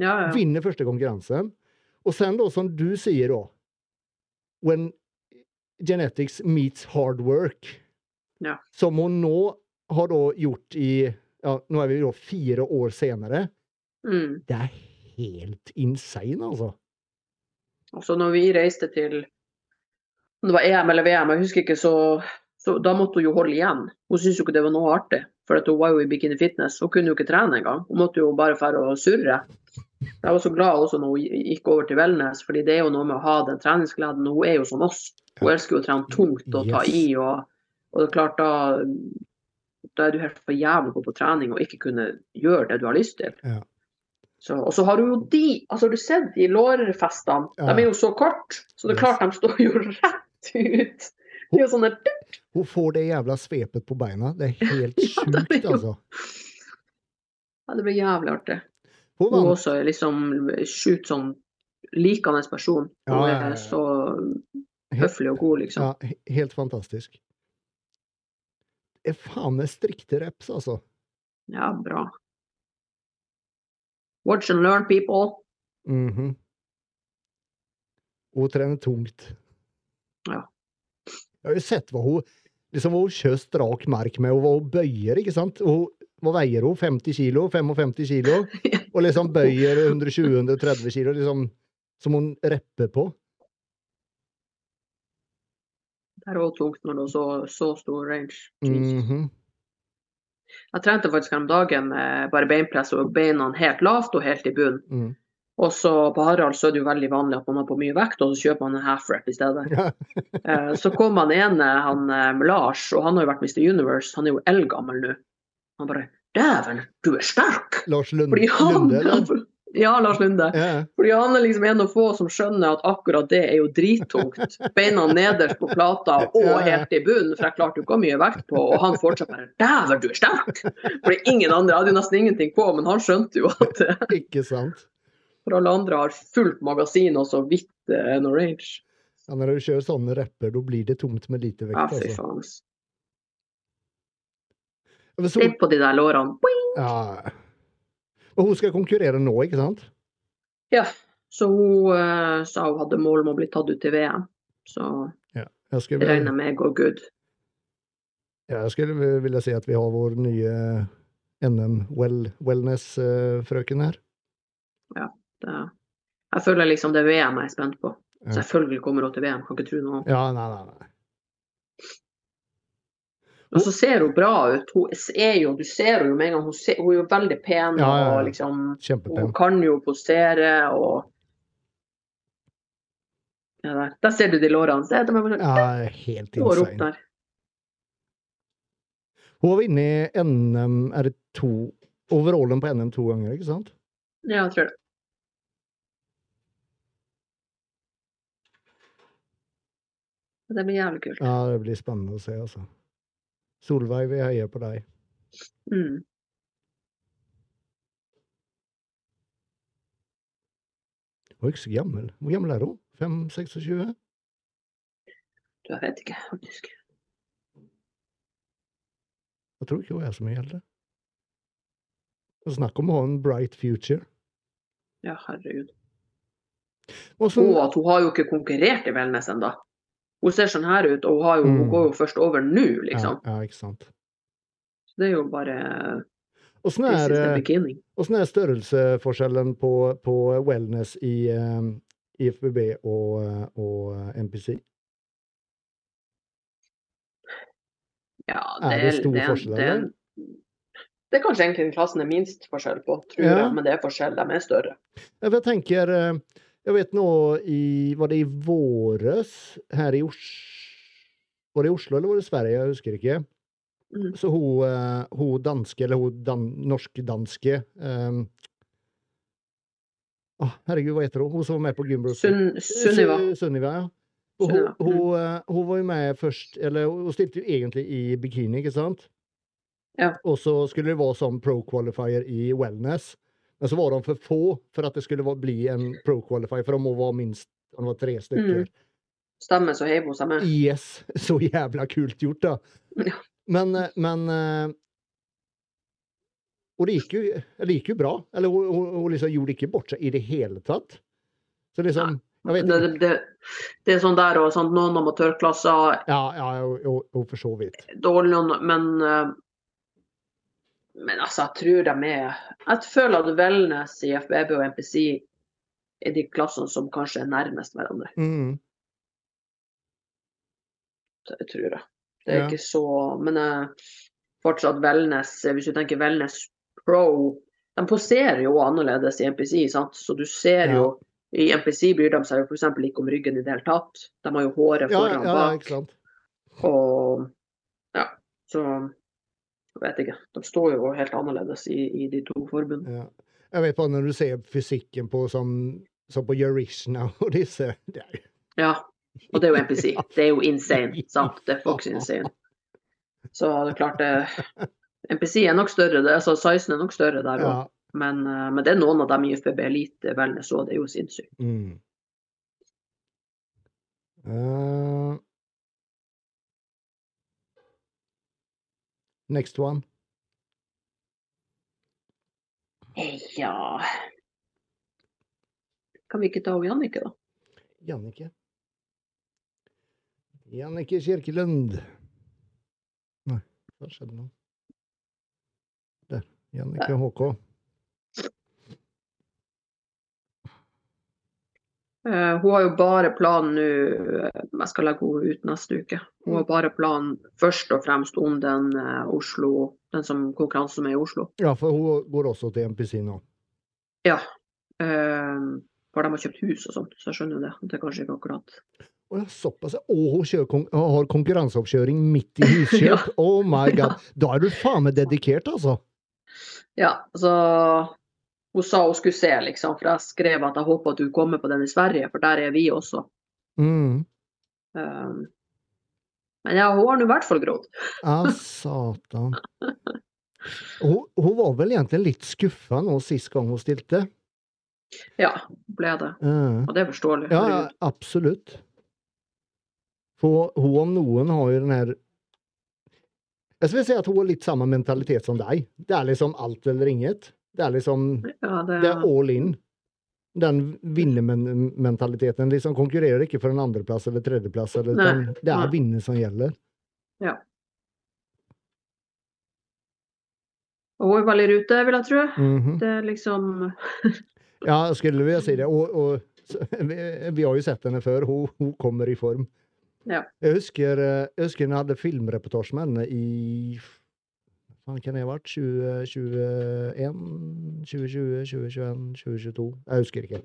Ja, ja. Vinner første konkurrensen. Og sen da, som du sier da When genetics meets hard work. Ja. Som hun nå har da gjort i, ja, Nå er vi då fire år senere. Mm. Det är helt insane altså. Altså når vi reiste til det var EM eller VM, jeg husker ikke, så, så da måtte hun jo holde igjen. Hun syntes jo ikke det var noe artig, for at hun var jo i bikini fitness. Hun kunne jo ikke trene engang. Hun måtte jo bare dra og surre. Jeg var så glad også når hun gikk over til wellness, fordi det er jo noe med å ha den treningsgleden. Hun er jo som oss. Hun elsker jo å trene tungt og ta i. Og, og det er klart, da, da er du helt for jævlig god på trening og ikke kunne gjøre det du har lyst til. Ja. Så, og så har du jo de altså har du sett de lårfestene. Ja. De er jo så kort, så det er klart de står jo rett ut. Det er jo sånne Hun får det jævla svepet på beina. Det er helt sjukt, Ja, det är sjukt. Ja, det blir jævlig artig. Hun vann. også er liksom sjukt sånn likende person. Hun ja. er så høflig og god, liksom. Ja, helt fantastisk. Det er faen meg strikte reps altså. Ja, bra. Watch and learn people. Mm -hmm. Hun trener tungt. Ja. Jeg har jo sett hva hun liksom hun kjører strak mark med og hva hun bøyer, ikke sant? Hun, hva veier hun? 50 kilo, 55 kilo? Og liksom bøyer 120-130 kilo, liksom som hun repper på. Det er også tungt når du har så, så stor range. Jesus. Mhm. Jeg trente faktisk her om dagen med bare beinpress og beina helt lavt og helt i bunnen. Mm. Og så på Harald så er det jo veldig vanlig at man har på mye vekt, og så kjøper man en half rep i stedet. Eh, Så kom han ene, han eh, Lars, og han har jo vært Mr. Universe, han er jo eldgammel nå. Han bare Dæven, du er sterk! Lars Lund, Fordi han Lunde, eller? Ja, Lars Lunde. Ja. Fordi han er liksom en av få som skjønner at akkurat det er jo drittungt. Beina nederst på plata og helt i bunnen, for jeg klarte jo ikke å ha mye vekt på. Og han fortsatt bare Dæven, du er sterk! Fordi ingen andre hadde jo nesten ingenting på, men han skjønte jo at eh, Ikke sant? for alle andre har fullt magasin og så vidt uh, no range. Ja, når du kjører sånne rapper, da blir det tomt med lite vekt. Ja, fy faen. ass. Så- Se på de der lårene. Boing! Ja. Og hun skal konkurrere nå, ikke sant? Ja, så hun uh, sa hun hadde mål om å bli tatt ut til VM. Så Jeg skulle, jeg regner med går good. ja, jeg skulle ville si at vi har vår nye NM-wellness-frøken her. Ja, Det, jeg føler liksom det er VM jeg er spent på. Ja. Selvfølgelig kommer hun til VM, kan ikke tro noe. annet. Ja, nei, nei, nei. Og så ser hun bra ut. Hun er jo, du ser jo med en gang, hun, ser, hun er jo veldig pen Ja, ja, ja. og liksom Kjempepen. Hun kan jo posere og ja, der. der ser du de lårene. Se, de er Ja, helt insane. Hun har vunnet NM er det to overallen på NM to ganger, ikke sant? Ja, jeg tror det. Det blir jævlig kult. Ja, det blir spennende å se, altså. Solveig, vi heier på deg. Mm. Hun er ikke så gammel. Hvor gammel er hun? 5-26? Du, jeg vet ikke, faktisk. Jeg tror ikke hun er så mye eldre. Snakk om å ha en bright future. Ja, herregud. Og så, Og at hun har jo ikke konkurrert i wellness ennå. Hun ser sånn her ut, og hun, har jo, hun Mm. går jo først over nå, liksom. ja, ja, ikke sant. Så det er jo bare Åssen er, hvordan er størrelsesforskjellen på, på wellness i eh, IFBB og, eh, og MPC? NPC? Ja, er det stor forskjell, det, eller? det er kanskje egentlig den klassen det er minst forskjell på, tror Ja. jeg. Men det er forskjell, de er større. Jeg tenker eh, Jeg vet nå i Var det i våres her i Oslo Var det i Oslo eller var det i Sverige? Jeg husker ikke. Mm. Så hun, eh, hun danske, eller hun dan, norsk-danske um, Herregud, hva heter hun? Hun som var med på Gymbros. Sunniva. Sunniva, ja. Hun, mm. hun, eh, hun var jo med først Eller hun stilte jo egentlig i bikini, ikke sant? Ja. Og så skulle det være som pro-qualifier i wellness. Men så var de for få for at det skulle bli en pro-qualifier, for de må være minst om det var tre stykker. Mm. Stemmer så heiv hun med. Yes! Så jævla kult gjort, da. Ja. Men, eh, men Og det gikk jo, det gikk jo bra. Eller hun, hon liksom gjorde ikke bort seg i det hele tatt. Så liksom, vet Det, det, det er sånn der og sånn, noen amatørklasser Ja, ja, og, jo, og for så vidt. dårlig, men eh, Men altså, jeg tror de er Jeg føler at Wellness i FBB og MPC er de klassene som kanskje er nærmest hverandre. Mm. Det tror jeg. Det er Ja. ikke så Men uh, fortsatt Wellness, eh, hvis du tenker Wellness Pro De poserer jo annerledes i MPC, sant? så du ser Ja. jo I MPC bryr de seg jo f.eks. ikke om ryggen i det hele tatt. De har jo håret Ja, foran ja, bak. ikke sant. Og ja, så jeg vet ikke. De står jo helt annerledes i, i de to forbundene. Ja. Jeg vet bare når du ser fysikken på som, som på Eurishna og disse det er, Ja. Og det er jo MPC. Det er jo insane. sant? Det er faktisk insane. Så det er klart det MPC er nok større, det, altså sizen er nok større der òg. ja. Men, eh, men det er noen av dem i FBB Elite Wellness òg, det er jo sinnssykt. Mm. Eh, next one. Ja Kan vi ikke ta Jannicke, da? Jannicke. Jannicke Kirkelund. Nei, hva skjedde nå? Der. Jannicke HK. Hun har jo bare planen nå eh, Jeg skal legge henne ut neste uke. Hun har bare planen først og fremst om den eh, Oslo, den som konkurransen er i Oslo. Ja, for hun går også til MPC nå. Ja. Eh, for de har kjøpt hus og sånt, så jeg skjønner det. Det er kanskje ikke akkurat Å ja, såpass. Og hun kjører har konkurranseoppkjøring midt i huskjøp. Oh my god. Da er du faen meg dedikert, altså. Ja, så hun sa hun skulle se, liksom. For jeg skrev at jeg håper at hun kommer på den i Sverige, for der er vi også. Mm. Um, men ja, hun har nå i hvert fall grått. Ja, satan. Hun, hun var vel egentlig litt skuffa nå sist gang hun stilte. Ja, ble det. Mm. Og det er forståelig. Ja, ja, absolutt. For hun om noen har jo den her Jeg vil si at hun har litt samme mentalitet som deg. Det er liksom alt eller inget. Det er liksom ja, det, Det er all in. Den vinnermentaliteten. Liksom konkurrerer ikke for en andreplass eller tredjeplass. Eller, Nei, det er vinner som gjelder. hun er veldig i rute, vil jeg tro. Mhm. Det er liksom Ja, skulle vi si det. Og, og, vi, vi har jo sett henne før. Hun, hun kommer i form. Ja. Jeg husker, hun jeg husker jeg hadde filmreportasje med henne i Hva kan det ha vært? 2021? 2020? 2021? 2022? Jeg husker ikke.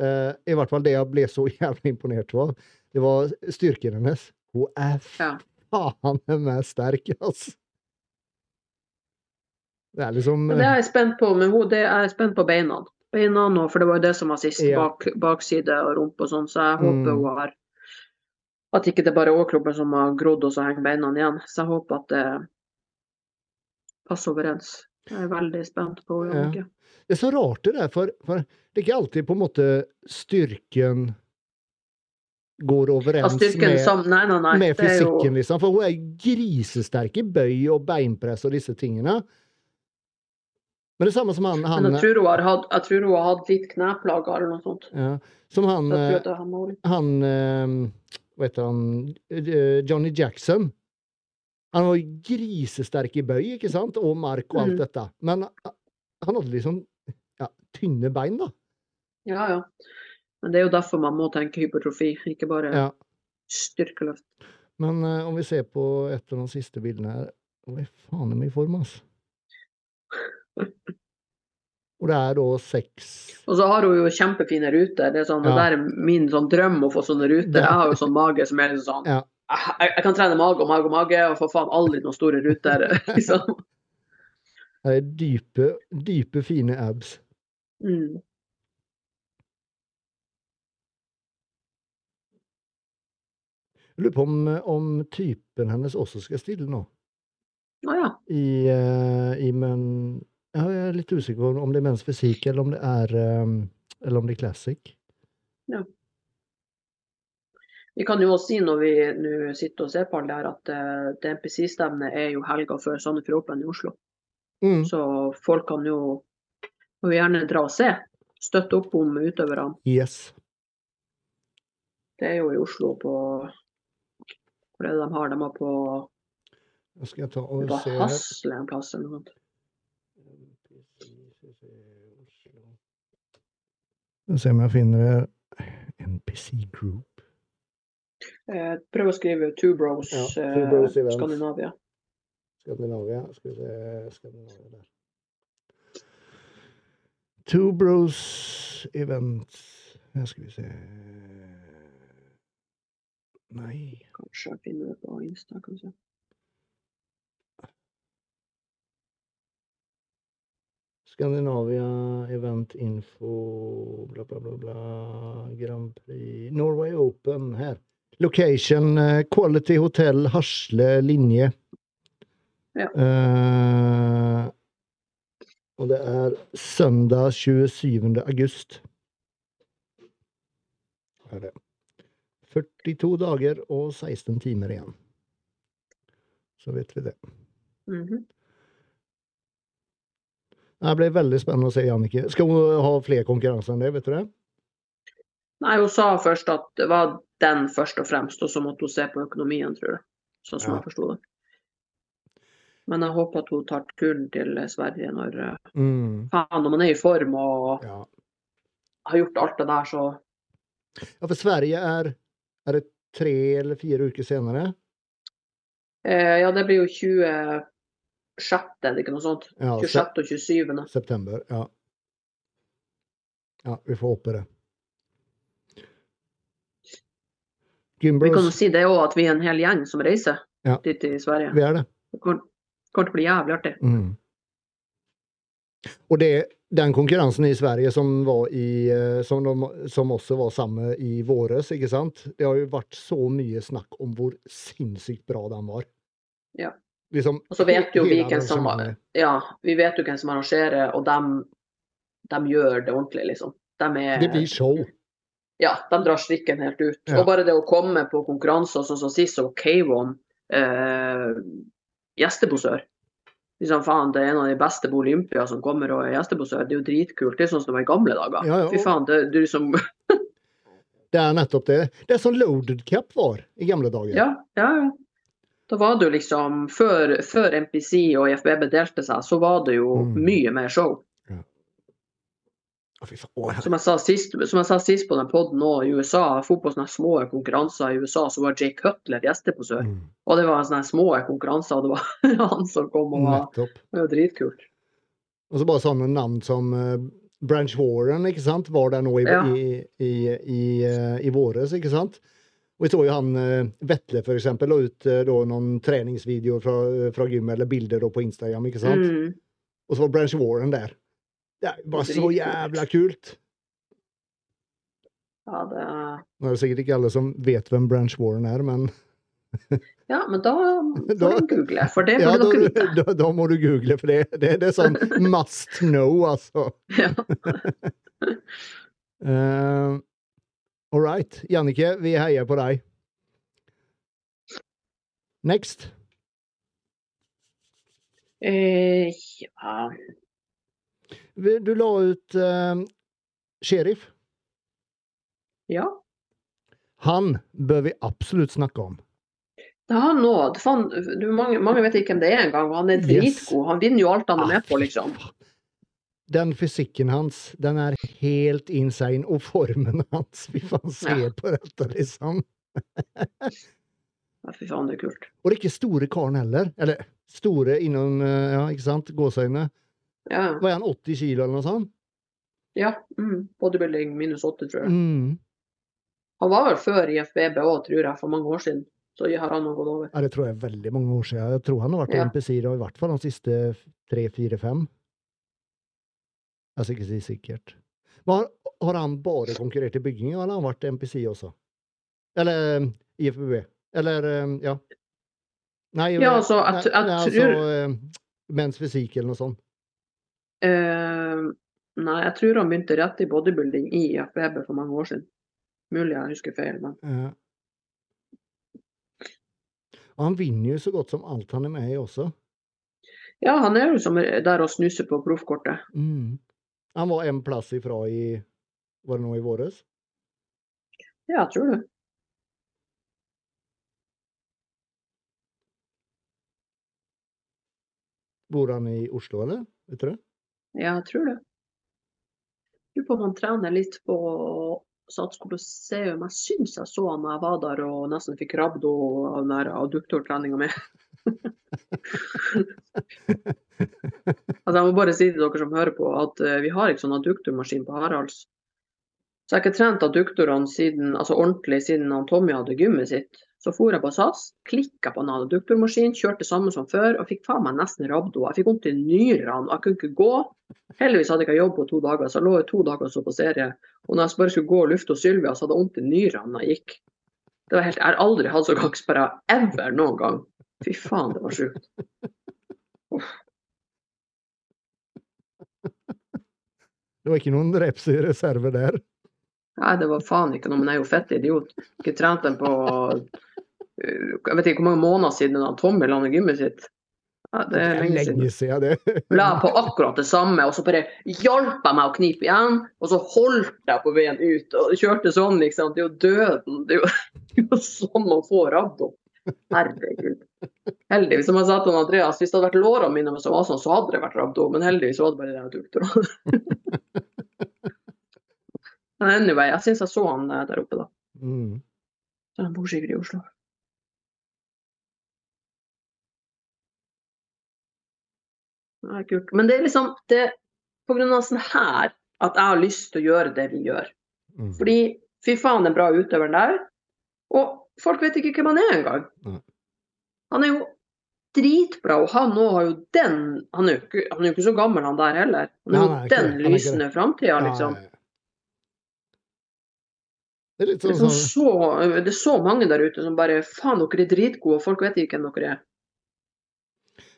Uh, I hvert fall det jeg ble så jævlig imponert av, det var styrken hennes. Hun er Ja. faen meg sterk, altså. Det er liksom uh... det er jeg spent på, men hun, det er jeg spent på beina. Beina nå, for det var jo det som var sist. Ja. Bak, bakside og rumpe og sånn. Så jeg Mm. håper hun har At ikke det bare er overkroppen som har grodd, og så henger beina igjen. Så jeg håper at det passer overens. Jeg er veldig spent på Ja. Jannicke. Det er så rart det der, for, for det er ikke alltid på en måte styrken går overens ja, med, som Nei, nei, nei. med er jo- fysikken, liksom. For hun er grisesterk i bøy og beinpress og disse tingene. Men det er samme som han, han Men jeg tror, hatt, jeg tror hun har hatt litt kneplager eller noe sånt. ja, Som han, eh, henne. han eh, Hva heter han eh, Johnny Jackson. Han var grisesterk i bøy, ikke sant? Og mark og alt Mm. dette. Men eh, han hadde liksom ja, tynne bein, da. Ja, ja. Men det er jo derfor man må tenke hypertrofi, ikke bare Ja. styrkeløft. Men uh, om vi ser på et av de siste bildene her er faen meg i form, altså. Og det er da seks Og så har hun jo kjempefine ruter. Det er sånn, det der er min sånn drøm å få sånne ruter. Ja. Jeg har jo sånn mage som er sånn Ja. Jeg, jeg kan trene mage og mage og mage og få faen aldri noen store ruter. liksom. Det er dype, dype, fine abs. Mm. Jeg lurer på om, om typen hennes også skal stille nå. Å ja. I, uh, i men ja, Jeg er litt usikker på om det er menns fysikk, eller om det er um, Eller om det er classic. Vi kan jo også si når vi nå sitter og ser på alle her, at uh, det NPC-stevnet er jo helga før Sandefjord Open i Oslo. Mm. Så folk kan jo, jo gjerne dra og se. Støtte opp om utøverne. Yes. Det er jo i Oslo på Hvor er det de har? De har på, Nå skal jeg ta og se. Hasle en plass eller noe sånt. Skal se om jeg finner. NPC Group. Eh, prøv å skrive Two Bros, Ja, Two eh, Bros Events. Skandinavia. Skandinavia. Skal vi se Skandinavia der. Two Bros Events. Her skal vi se Nei. Kanskje jeg finner det på Insta. kanskje. Skandinavia Event Info bla, bla, bla, bla. Grand Prix Norway Open her. Location eh, Quality Hotel Hasle linje. Ja. Uh, og det er søndag 27. august. Er det. 42 dager og 16 timer igjen. Så vet vi det. Mhm. Det ble veldig spennende å se Jannicke. Skal hun ha flere konkurranser enn det, vet du det? Nei, hun sa først at det var den først og fremst, og så måtte hun se på økonomien, tror jeg. Sånn som Ja. jeg forsto det. Men jeg håper at hun tar turen til Sverige når eh, Mm. Faen, når man er i form og Ja. har gjort alt det der, så ja, for Sverige er Er det tre eller fire uker senere? eh, Ja, det blir jo 26., er det ikke noe sånt? Ja, 26. og 27. September. Ja. Ja, vi får håpe det. Vi kan jo si det òg, at vi er en hel gjeng som reiser Ja. dit til Sverige. vi er det. Det kommer til å bli jævlig artig. Mm. Og det, den konkurransen i Sverige som, var i, eh, som, de, som også var samme i våres, ikke sant? Det har jo vært så mye snakk om hvor sinnssykt bra den var. Ja. Liksom, Og så vet jo vi hvem som. Ja, vi vet jo hvem som arrangerer, og de, gjør det ordentlig, liksom. De er Det blir show. Ja, de drar strikken helt ut. Ja. Og bare det å komme på konkurranser sånn som sist, og K1 eh, gjesteposør. Liksom, faen, det er en av de beste på Olympia som kommer og er gjesteposør. Det er jo dritkult. Det er sånn som det var i gamle dager. Ja, ja, Fy faen, det, du liksom Det er nettopp det. Det er som Loaded Cup var i gamle dager. Ja, ja, ja. Da var det jo liksom Før, før MPC og IFBB delte seg, så var det jo Mm. mye mer show. Å, fy faen. Å, her- Som jeg sa sist, som jeg sa sist på den poden nå, i USA, fotball sånne små konkurranser i USA, så var Jake Cutler gjesteposør. Mm, Og det var sånne små konkurranser, og det var han som kom og var. Det var dritkult. Og så bare sånne navn som eh, Branch Warren, ikke sant, var der nå i, Ja. i, i, i, eh, våres, ikke sant? Og vi så jo han uh, Vetle, for eksempel, la ut eh, da noen treningsvideoer fra, fra gymmet, eller bilder da på Instagram, ikke sant? Mm. Og så var Branch Warren der. Det er bare så jævla kult! Ja, det, Nå er det sikkert ikke alle som vet hvem Branch Warren er, men ja, men da må Da- du google, for det ja, burde da, dere vite. da, da må du google, for det, det, det er sånn must know, altså. Ja. Uh, all right. Jannike, vi heier på deg. Next. Uh, ja. Du la ut eh, Sheriff. ja. Han bør vi absolutt snakke om. Det har han. Du, mange, mange vet ikke hvem det er engang. Han er dritgod. Han vinner jo alt han er med på, Ah, liksom. Den fysikken hans, den er helt insane. Og formen hans, vi faen ser Ja. på dette, liksom. Ja, fy faen, det er kult. Og det er ikke store karen heller. Eller store innom, eh, ja, ikke sant, gåseøyne. Ja. Hva er han, 80 kilo eller noe sånt? ja. Mm. Bodybuilding minus 8, tror jeg. Mm. Han var vel før IFBB òg, tror jeg, for mange år siden. Så har han gått over. Ja, det tror jeg er veldig mange år siden. Jeg tror han har vært Ja. MPC i hvert fall de siste tre, fire, fem. Jeg skal ikke si sikkert. Men har, han bare konkurrert i bygging, eller har han vært MPC også? Eller eh, IFBB? Eller, eh, ja. Nei, Ja, altså, jeg jeg nei, altså tror- eh, fysikk eller noe sånt. Eh, nei, jeg tror han begynte rett i bodybuilding i IFBB for mange år siden. Mulig jeg husker feil, men Ja. Og han vinner jo så godt som alt han er med i også. Ja, han er jo som der og snuser på proffkortet. Mm. Han var en plass ifra i Var det nå i våres? Ja, jeg tror det. Bor han i Oslo, eller? Vet du det? Ja, jeg tror det. Lurer på om han trener litt på Sats Colosseum. Jeg syns jeg så han da jeg var der og nesten fikk rabdo av den der adduktortreninga mi. altså, jeg må bare si til dere som hører på, at uh, vi har ikke sånn adduktormaskin på Haralds. Så jeg har ikke trent adduktorene altså ordentlig siden Tommy hadde gymmet sitt. Så for jeg på SAS, klikka på en adduktormaskin, kjørte samme som før og fikk faen meg nesten rabdo. Jeg fikk vondt i nyrene jeg kunne ikke gå. Heldigvis hadde jeg ikke jobb på to dager, så jeg lå i to dager og så på serie. Og når jeg bare skulle gå og lufte hos Sylvia, så hadde jeg vondt i nyrene når jeg gikk. Det var helt, Jeg har aldri hatt så gangsperrer ever noen gang. Fy faen, det var sjukt. Det var ikke noen reps i reserve der? Nei, det var faen ikke noe, men jeg er jo fett idiot. Ikke trent den på jeg vet ikke hvor mange måneder siden han Tommy la ned gymmet sitt. Ja, det er lenge siden. siden det. La på akkurat det samme, og så bare hjalp jeg meg å knipe igjen. Og så holdt jeg på veien ut og kjørte sånn, liksom. Det er jo døden. Det er jo, det er jo sånn man får rabdo. Herregud. Heldigvis, som jeg sa til Andreas, hvis det hadde vært lårene mine som var sånn, så hadde det vært rabdo. Men heldigvis var det bare det jeg tok. Men anyway, jeg syns jeg så han eh, der oppe, da. Mm. Så han bor sikkert i Oslo. Det er kult. Men det er liksom det på grunn av sånn her at jeg har lyst til å gjøre det vi gjør. Mm. Fordi fy faen, den bra utøveren der. Og folk vet ikke hvem han er engang. Mm. Han er jo dritbra, og han òg har jo den Han er jo ikke, han er jo ikke så gammel, han der heller. Han er jo nei, den ikke lysende framtida, liksom. Nei. Det er litt Det sånn er, så, det er så mange der ute som bare Faen, dere er dritgode, og folk vet ikke hvem dere er.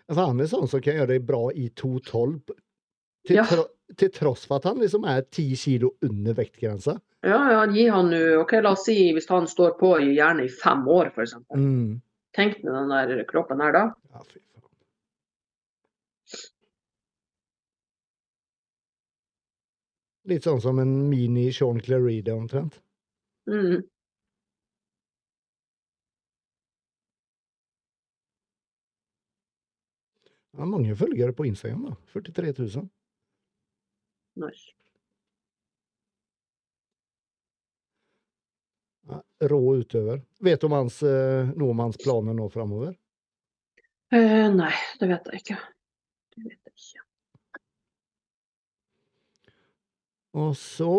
altså, Han er sånn som kan gjøre det bra i 2,12 til, Ja. tro, til tross for at han liksom er 10 kilo under vektgrensa. Ja, ja, gi han nå OK, la oss si hvis han står på i gjerne i fem år, f.eks. Mm. Tenk deg den der kroppen her, da. Ja, fy faen. Litt sånn som en mini Sean Clarida omtrent. Mm. Det er mange følgere på Instagram, da. 43 000. Nice. Rå utøver. Vet du om hans, eh, noe om hans planer nå framover? Uh, nei, det vet jeg ikke. Det vet jeg ikke. Og så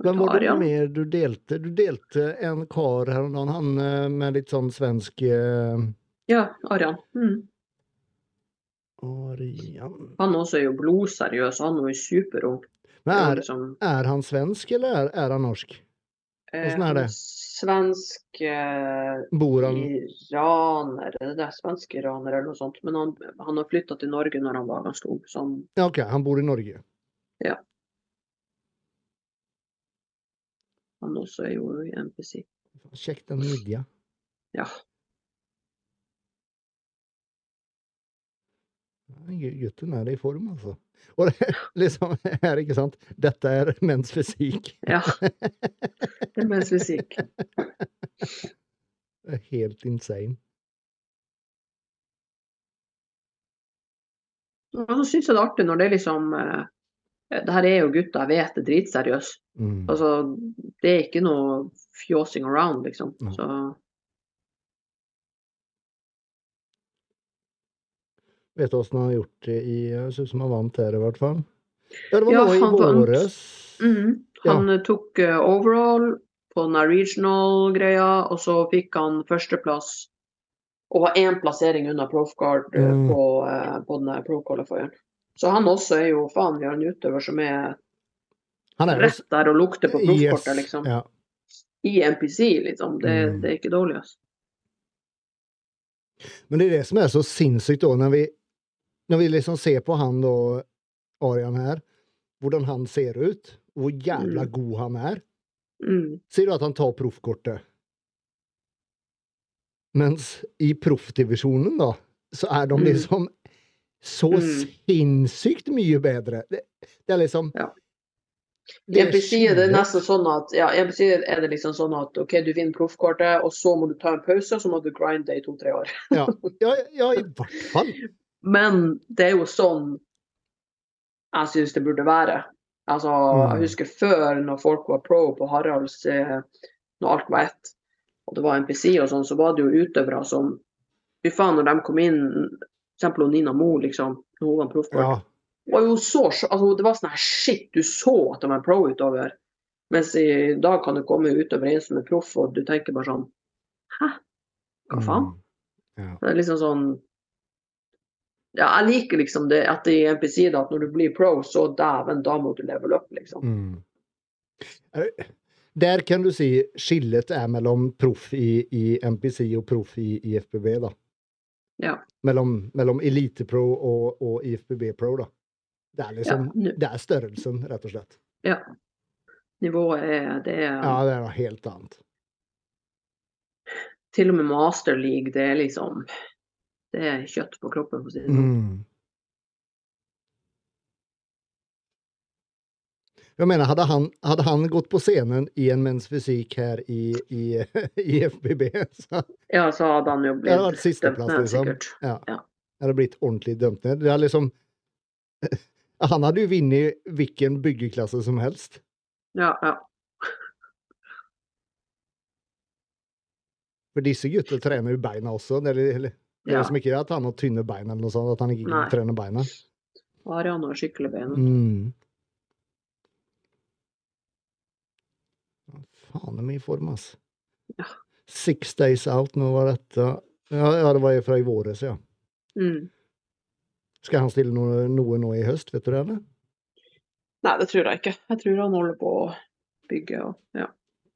Hvem var det mer du delte? Du delte en kar her om dagen, han eh, med litt sånn svensk eh, Ja, Arian. Mm. Arian Han også er jo blodseriøs, han er jo superung. Men er liksom, er han svensk, eller er, er han norsk? Åssen er han det? Svensk eh, Bor han iraner, er det er Svensk iraner eller noe sånt. Men han, han har flytta til Norge når han var ganske ung. Så han, Ja, OK, han bor i Norge. Han også er jo i MPC. Kjekt den midja. Ja. Ja, gu- Gutten er i form, altså. Og det, liksom, er ikke sant? Dette er menns fysikk. ja. Det er menns fysikk. Det er helt insane. Og så syns jeg det er artig når det er liksom eh, her er jo gutta, jeg vet er dritseriøse. Mm. Altså, det er ikke noe fjåsing around, liksom. Mm. Så Vet du åssen han har gjort det i Jeg syns han vant her, i hvert fall. Ja, det var Ja, nå i våres. mhm. Han ja. tok eh, overall på den regional-greia, og så fikk han førsteplass og var én plassering unna Profguard eh, Mm. på, eh, på den pro-qualifieren. Så han også er jo faen, har en utøver som er Han er rett der og lukter på proffkortet, Yes, liksom. Ja. I NPC, liksom. Det, Mm. det er ikke dårlig, altså. Men det er det som er så sinnssykt da, når vi, når vi liksom ser på han og Arian her, hvordan han ser ut hvor jævla jävla Mm. god han er. Mm. Ser du at han tar proffkortet? Mens i proffdivisionen da, så er de Mm. Så Mm. sinnssykt mye bedre. Det, det er liksom Ja. I NPC er det nesten sånn at ja, er det liksom sånn at OK, du vinner proffkortet, og så må du ta en pause, og så må du grinde i to-tre år. Ja, ja, ja, i hvert fall. Men det er jo sånn jeg syns det burde være. Altså, Mm. Jeg husker før, når folk var pro på Haralds, eh, når alt var ett, og det var NPC og sånn, så var det jo utøvere som Fy faen, når de kom inn, f.eks. Nina Mo, liksom, når hun var proffkort, Ja. så, altså, det var sånn her shit, du så at de var pro utover. Mens i dag kan du komme utover en som er proff, og du tenker bare sånn Hæ? Hva faen? Mm. Ja. Det er liksom sånn Ja, jeg liker liksom det at i NPC da, at når du blir pro, så dæven, da må du level up, liksom. Mm. Der kan du si skillet er mellom proff i, i NPC og proff i, i FBB, da. Ja. Mellom, mellom elitepro og, og IFBB Pro, da. Det er liksom ja, Det er størrelsen, rett og slett. ja. Nivået er Det er Ja, det er noe helt annet. til og med Master League, det er liksom Det er kjøtt på kroppen, for å si det sånn. Mm. Jag menar, hade han, hade han gått på scenen i en mens fysik här i, i, i FBB så Ja, så hadde han jo det blitt sista dømt plats ned, liksom. sikkert. Ja. Ja. Det hade blivit ordentligt dömt ner. Det liksom, han hade ju vunnit vilken byggeklasse som helst. Ja, ja. For disse gutter trener jo beina også. Det er, eller, det er ja. liksom ikke at han har tynne bein eller noe sånt, at han ikke Nei. trener beina. Arian har skikkelig bein. Mm. Ja, Faen, er i form, ass. Ja. Six days out, nå var dette Ja, det var fra i våres, ja. Mm. Skal han stille noe, noe nå i høst, vet du det, eller? Nei, det tror jeg ikke. Jeg tror han holder på å bygge og ja.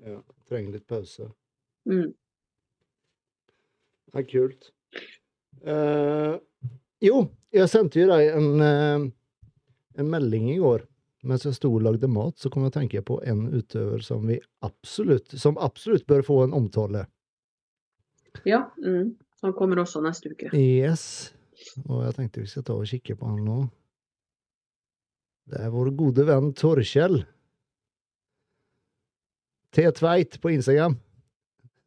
Ja. Trenger litt pause. Mm. er kult. Uh, jo, jeg sendte jo deg en, uh, en melding i går. Mens jeg sto og lagde mat, så kom jeg å tenke på en utøver som vi absolutt, som absolutt bør få en omtale. Ja. Mm. Han kommer også neste uke. Yes. Og jeg tenkte vi skal ta og kikke på han nå. Det er vår gode venn Torkjell. T. Tveit på Instagram.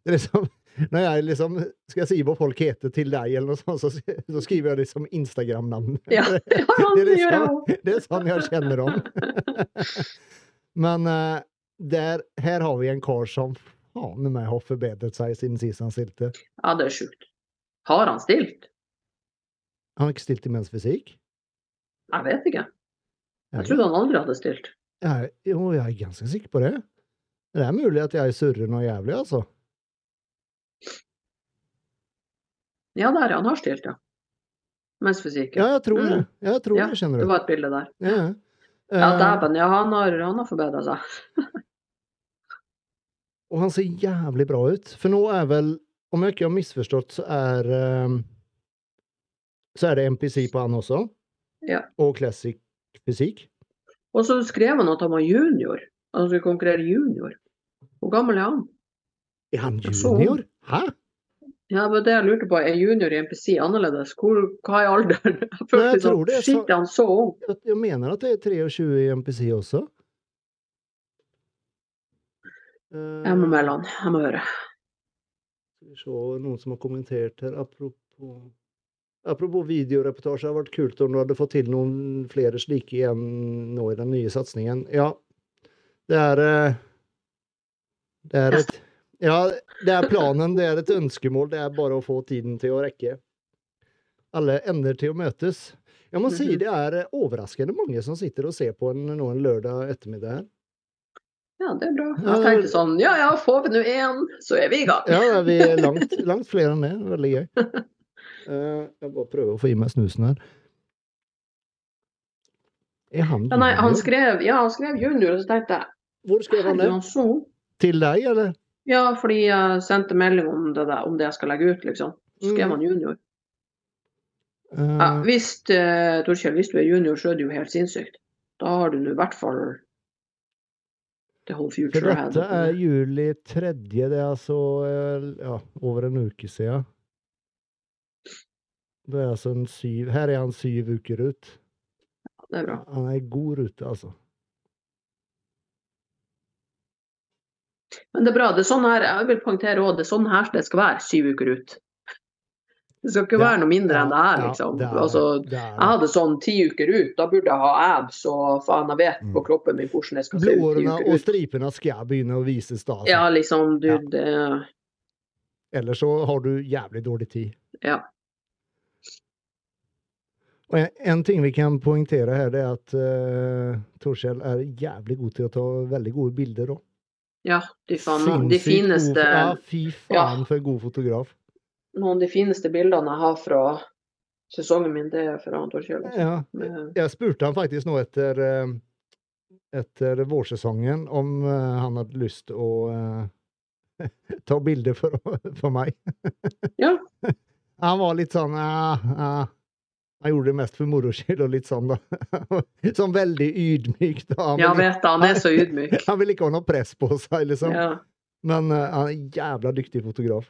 Det er liksom, når jeg liksom skal si hva folk heter til deg, eller noe sånt, så, så skriver jeg liksom Instagram-navn. Ja, ja Det det liksom, det er sånn jeg kjenner dem. Men eh, der, her har vi en kar som faen meg har forbedret seg siden sist han stilte. Ja, det er sjukt. Har han stilt? Han har ikke stilt i Menns Fysikk? Jeg vet ikke. Jeg trodde han aldri hadde stilt. Jeg, jo, jeg er ganske sikker på det. Det er mulig at jeg surrer noe jævlig, altså. Ja, der. Han har stilt, ja. Mens fysikken. Ja, jeg tror det. Mm. Jeg tror Ja, det, kjenner Det var et bilde der. Ja, Ja, Eh, dæven. Ja, han har, han har forbedra seg. og han ser jævlig bra ut. For nå er vel, om jeg ikke har misforstått, så er um, Så er det MPC på han også. Ja. Og classic fysikk. Og så skrev han at han var junior. Han skulle konkurrere junior. Hvor gammel er han? Er han junior? Hæ? Ja, men det jeg lurte på. Er junior i MPC annerledes? Hvor, hva er alderen? Jeg Nei, jeg tror sånn, det så- Shit, han så ung? Jeg- mener at det er 23 i MPC også. Eh, Jeg må melde han. Jeg må høre. Skal vi se, noen som har kommentert her, apropos Apropos videoreportasje, det hadde vært kult om du hadde fått til noen flere slike igjen nå i den nye satsingen. Ja, det er eh, Det er et Ja, det er planen, det er et ønskemål. Det er bare å få tiden til å rekke. Alle ender til å møtes. Jeg må si Mhm. det er eh, overraskende mange som sitter og ser på en, nå en lørdag ettermiddag her. Ja, det er bra. Jeg tenkte sånn Ja ja, får vi nå én, så er vi i gang. Ja, vi er langt, langt flere enn det. Veldig gøy. Eh, jeg bare prøver å få i meg snusen her. Er han Ja, nei, han skrev, ja, han skrev junior, og så tenkte jeg Hvor skrev han det? Til deg, eller? Ja, fordi jeg sendte melding om det, der, om det jeg skal legge ut, liksom. Så skrev Mm. han junior. Uh, Ja, hvis, uh, Torkjell, hvis du er junior, så er det jo helt sinnssykt. Da har du nå i hvert fall the whole future ahead. dette er juli tredje, det er altså eh, ja, over en uke siden. Det er altså en syv Her er han syv uker ut. Ja, Det er bra. Han er i god rute, altså. Men det er bra. Det er sånn her, jeg vil poengtere også, det er sånn her det skal være syv uker ut. Det skal ikke Ja, være noe mindre enn det er, Ja, liksom. det er- altså, det er- jeg hadde sånn ti uker ut, da burde jeg ha abs og faen, jeg vet på Mm. kroppen min hvordan jeg skal se ut Blårene og stripene skal begynne å vises da. Altså. Ja, liksom, du, Ja. det Ellers så har du jævlig dårlig tid. Ja. Og en, en ting vi kan poengtere her, det er at uh, Torskjell er jævlig god til å ta veldig gode bilder òg. Ja, de, fan, de fineste ja, fy faen for en god fotograf. Noen av de fineste bildene jeg har fra sesongen min, det er fra Torkjell. altså. Ja, jeg spurte han faktisk nå etter, eh, etter vårsesongen om eh, han hadde lyst å uh, ta bilder for, for meg. Ja. Han var litt sånn ja, ja. Han gjorde det mest for moro skyld og litt sånn, da. Sånn veldig ydmyk. Da. Han, Ja, vet du, han er så ydmyk. han vil ikke ha noe press på seg, liksom. Ja, Men uh, han er en jævla dyktig fotograf.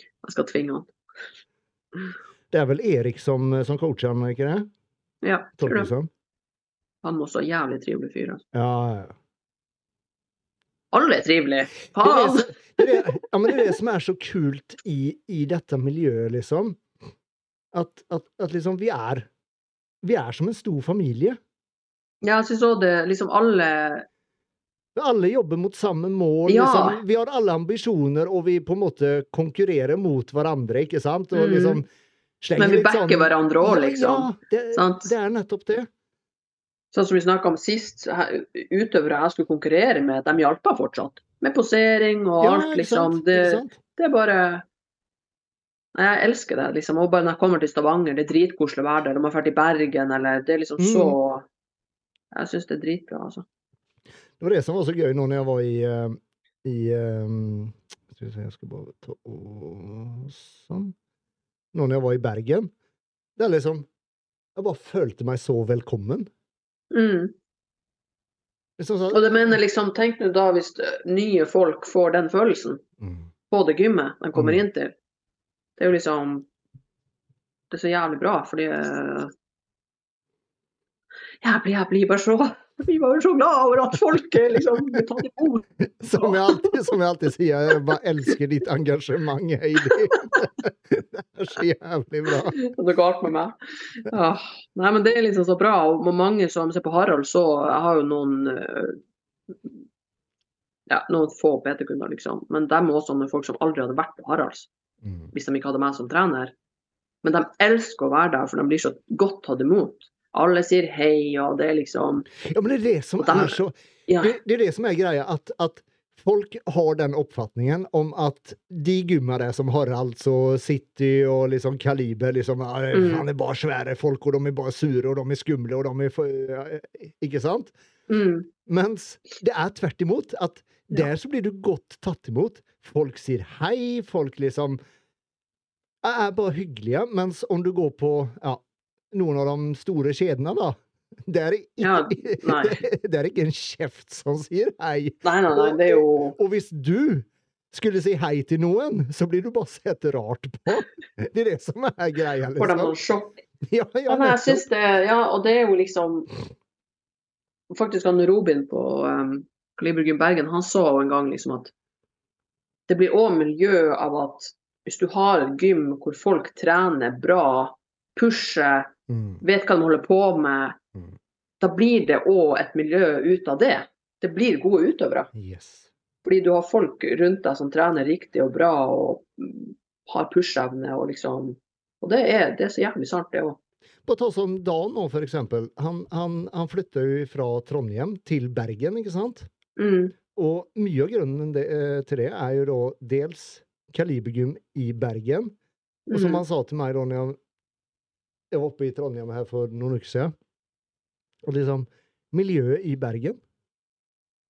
jeg skal tvinge han. Det er vel Erik som, som coacher han, ikke det? Ja, tror. Torkelsen? Han må også en jævlig trivelig fyr. altså. Ja, ja. Alle er trivelige. Det er det, Faen! det, er det, ja, men det er det som er så kult i, i dette miljøet, liksom. At, at, at liksom vi er Vi er som en stor familie. Ja, jeg syns òg det liksom alle Alle jobber mot samme mål. Ja. Liksom. Vi har alle ambisjoner, og vi på en måte konkurrerer mot hverandre, ikke sant? Og Mm. liksom Men vi backer sånn- hverandre òg, liksom. Ja, det, det er nettopp det. Sånn som vi snakka om sist, utøvere jeg skulle konkurrere med, de hjalp meg fortsatt. Med posering og alt, ja, liksom. Det, det er bare Jeg elsker det, liksom. Og bare når jeg kommer til Stavanger, det er dritkoselig å være der. Om jeg drar til Bergen, eller Det er liksom Mm. så Jeg syns det er dritbra, altså. Det var det som var så gøy nå når jeg var i, eh, i eh, Skal vi se, jeg skal bare ta og Sånn. Nå når jeg var i Bergen. Det er liksom Jeg bare følte meg så velkommen. Mm. Liksom så, Og det mener liksom, Tenk nå da hvis eh, nye folk får den følelsen mm. på det gymmet de kommer Mm. inn til. Det er jo liksom Det er så jævlig bra, fordi jeg blir, jeg blir bare så vi var jo så glad over at folk eh, liksom blir tatt imot. som, jeg alltid, som jeg alltid sier, jeg bare elsker ditt engasjement, Heidi. Det er så jævlig bra. Det er galt med meg. Ja. Nei, men det er liksom så bra. Og mange som ser på Harald, så jeg har jo noen eh, ja, noen få PT-kunder, liksom. Men de er også med folk som aldri hadde vært på Haralds. Hvis de ikke hadde meg som trener. Men de elsker å være der, for de blir så godt tatt imot. Alle sier hei, og det er liksom Ja, men det er det som de, er så Ja. det, det er det som er greia, at, at folk har den oppfatningen om at de gymmene som Harald og City og liksom Kaliber liksom, Mm. Han er bare svære folk, og de er bare sure, og de er skumle, og de er for, Ikke sant? Mm, Mens det er tvert imot. At der så blir du godt tatt imot. Folk sier hei, folk liksom er bare hyggelige. Mens om du går på ja, noen av de store kjedene, da det er, ikke, Ja, det er ikke en kjeft som sier hei. nei, nei, nei, det er jo Og hvis du skulle si hei til noen, så blir du bare sett rart på. Det er det som er greia, Får de liksom. noen sjokk. Ja, ja, nei, jeg synes det, ja, og det er jo liksom Faktisk han Robin på um, Kalibergym Bergen, han så en gang liksom at det blir òg miljø av at hvis du har et gym hvor folk trener bra, pusher, Mm. vet hva de holder på med, Mm. da blir det òg et miljø ut av det. Det blir gode utøvere. Yes. Fordi du har folk rundt deg som trener riktig og bra og mm, har push-evne og liksom Og det er, det er så jævlig sant, det òg. Bare ta som Dan nå, for eksempel. Han, han, han flytta jo fra Trondheim til Bergen, ikke sant? Mm. Og mye av grunnen eh, til det er jo da dels Kalibergym i Bergen. Og som Mm. han sa til meg da når jeg, jeg var oppe i Trondheim her for noen uker siden Og liksom Miljøet i Bergen.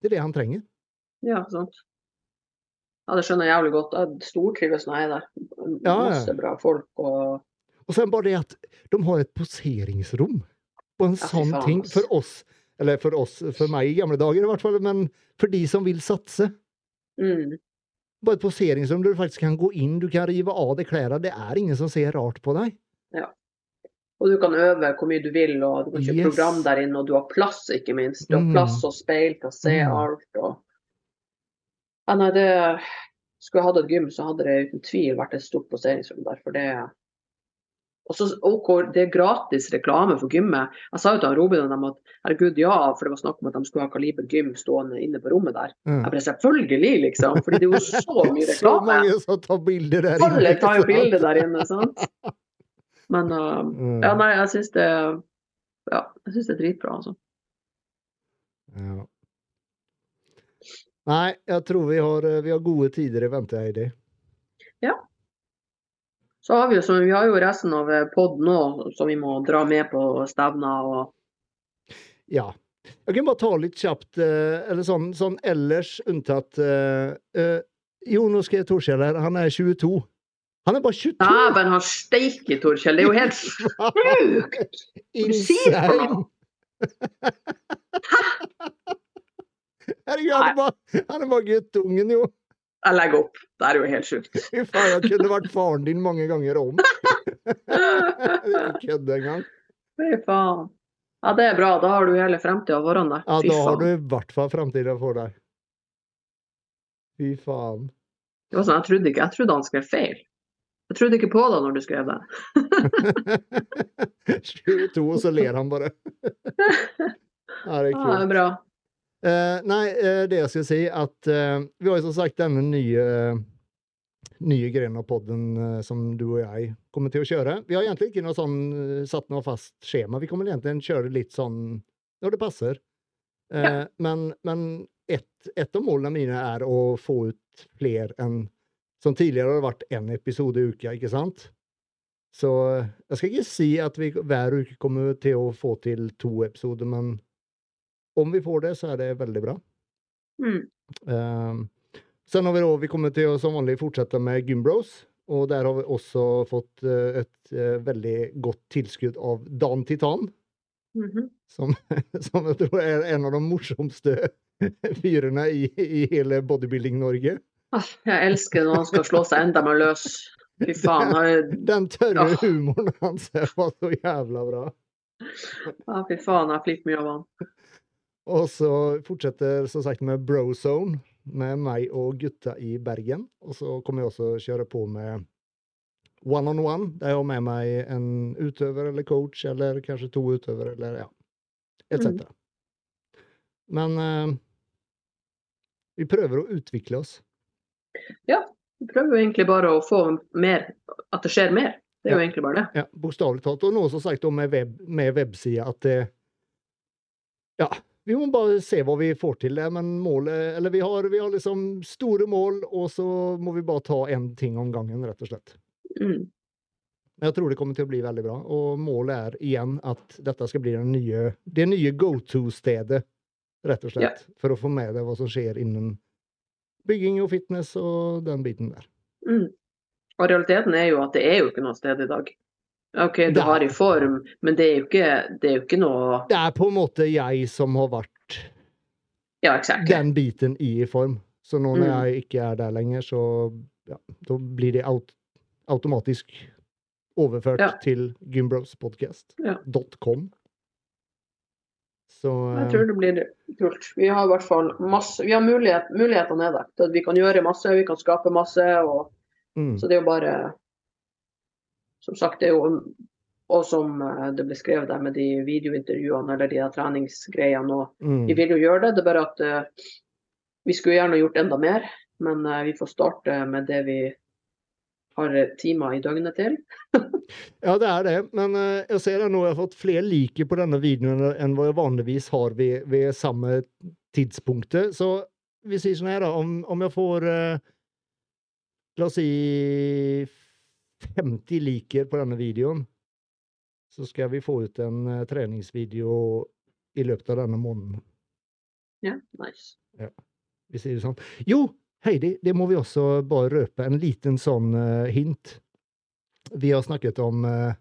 Det er det han trenger. Ja, sant. Ja, det skjønner jeg jævlig godt. Jeg stortrives når jeg er der. Masse bra folk og Og det bare det at de har et poseringsrom. på en Ja, sånn ting for oss, eller for oss, for meg i gamle dager i hvert fall, men for de som vil satse. mm. Bare et poseringsrom der du faktisk kan gå inn, du kan rive av deg klærne. Det er ingen som ser rart på deg. Ja. Og du kan øve hvor mye du vil, og du kan kjøpe Yes. program der inne, og du har plass, ikke minst. Du har Mm. plass og speil til å se Mm. alt. Og... Ja, nei, det Skulle jeg hatt et gym, så hadde det uten tvil vært et stort poseringsrom der. For det og så OK, det er gratis reklame for gymmet. Jeg sa jo til Robin dem at herregud, ja, for det var snakk om at de skulle ha Kaliber gym stående inne på rommet der. Mm. Jeg bare selvfølgelig, liksom. Fordi det er jo så mye reklame. Så mange som tar bilder der inne. Alle tar jo bilder der inne, sant. Men uh, Mm. ja, nei, jeg syns det Ja, jeg syns det er dritbra, altså. Ja. Nei, jeg tror vi har, eh, vi har gode tider i vente, Heidi. Så har vi jo, så vi har jo resten av pod nå som vi må dra med på stevner og Ja. Jeg kan bare ta litt kjapt, eh, eller sånn, sånn ellers unntatt uh, eh, skal jeg Torskjell her. Han er 22. Han er bare 22! Dæven har steike, Torkjell! Det er jo helt sjukt! Insane! Herregud, han er bare, han er bare guttungen, jo. Jeg legger opp. Det er jo helt sjukt. Fy faen, jeg kunne vært faren din mange ganger om. Ikke kødd engang. Fy faen. Ja, det er bra. Da har du hele fremtida foran deg. Ja, da har du i hvert fall framtida for deg. Fy faen. Det var sånn, jeg trodde ikke, jeg trodde han skrev feil. Jeg trodde ikke på det når du skrev det. 22, og så ler han bare. Ja, det er Ja, det er bra. Eh, nei, uh, det jeg skal si, at uh, vi har jo som sagt denne nye, nye grenen av podden som du og jeg kommer til å kjøre. Vi har egentlig ikke noe sånn, satt noe fast skjema. Vi kommer egentlig kjøre litt sånn når det passer. Ja. Men, men ett et av målene mine er å få ut flere enn Som tidligere har det vært én episode i uka, ikke sant? Så jeg skal ikke si at vi hver uke kommer til å få til to episoder, men om vi får det, så er det veldig bra. Mm. Um, sen har vi da, vi kommer til å som vanlig fortsette med Gymbros, og der har vi også fått uh, et uh, veldig godt tilskudd av Dan Titan, Mhm. som, som jeg tror er en av de morsomste fyrene i, i hele bodybuilding-Norge. Ah, Jeg elsker når han skal slå seg enda mer løs. Fy faen. har- Den tørre Ja. humoren hans var så jævla bra. Ja, fy faen, jeg flirer mye av han. Og så fortsetter som sagt med Brozone med meg og gutta i Bergen. Og så kommer jeg også kjøre på med One on One, der jeg har med meg en utøver eller coach, eller kanskje to utøvere, eller ja, etc. Mm. Men eh, vi prøver å utvikle oss. Ja. Vi prøver jo egentlig bare å få mer, at det skjer mer. Det er jo egentlig bare det. Ja, Bokstavelig talt. Og noe som sagt med, web, med websida at det Ja, vi må bare se hva vi får til. Det, men målet Eller vi har, vi har liksom store mål, og så må vi bare ta én ting om gangen, rett og slett. Mm. Men jeg tror det kommer til å bli veldig bra. Og målet er igjen at dette skal bli den nye, det nye go to-stedet, rett og slett. For å få med deg hva som skjer innen bygging og fitness og den biten der. Mm. Og realiteten er jo at det er jo ikke noe sted i dag. OK, du Det har i form, men det er jo ikke, det er jo ikke noe Det er på en måte jeg som har vært Ja, exactly. den biten i form. Så nå når Mm. jeg ikke er der lenger, så ja, da blir det aut automatisk overført Ja. til gymbrospodcast.com. Så Jeg tror det blir kult. Vi har i hvert fall masse Vi har mulighet, mulighetene er der. Vi kan gjøre masse, vi kan skape masse. Og, mm, så det er jo bare Som sagt, det er jo Og som eh, det ble skrevet der med de videointervjuene eller de treningsgreiene. og mm, Vi vil jo gjøre det, det er bare at uh, vi skulle gjerne gjort enda mer. Men uh, vi får starte med det vi har timer i døgnet til. Ja, det er det. Men uh, jeg ser nå jeg har fått flere like på denne videoen enn hva jeg vanligvis har ved, ved samme tidspunktet. Så vi sier sånn her, da. Om, om jeg får La oss si 50 liker på denne videoen, så skal vi få ut en uh, treningsvideo i løpet av denne måneden. Ja, nice. Vi sier det sånn. Jo, Heidi, det må vi også bare røpe. En liten sånn uh, hint. Vi har snakket om uh,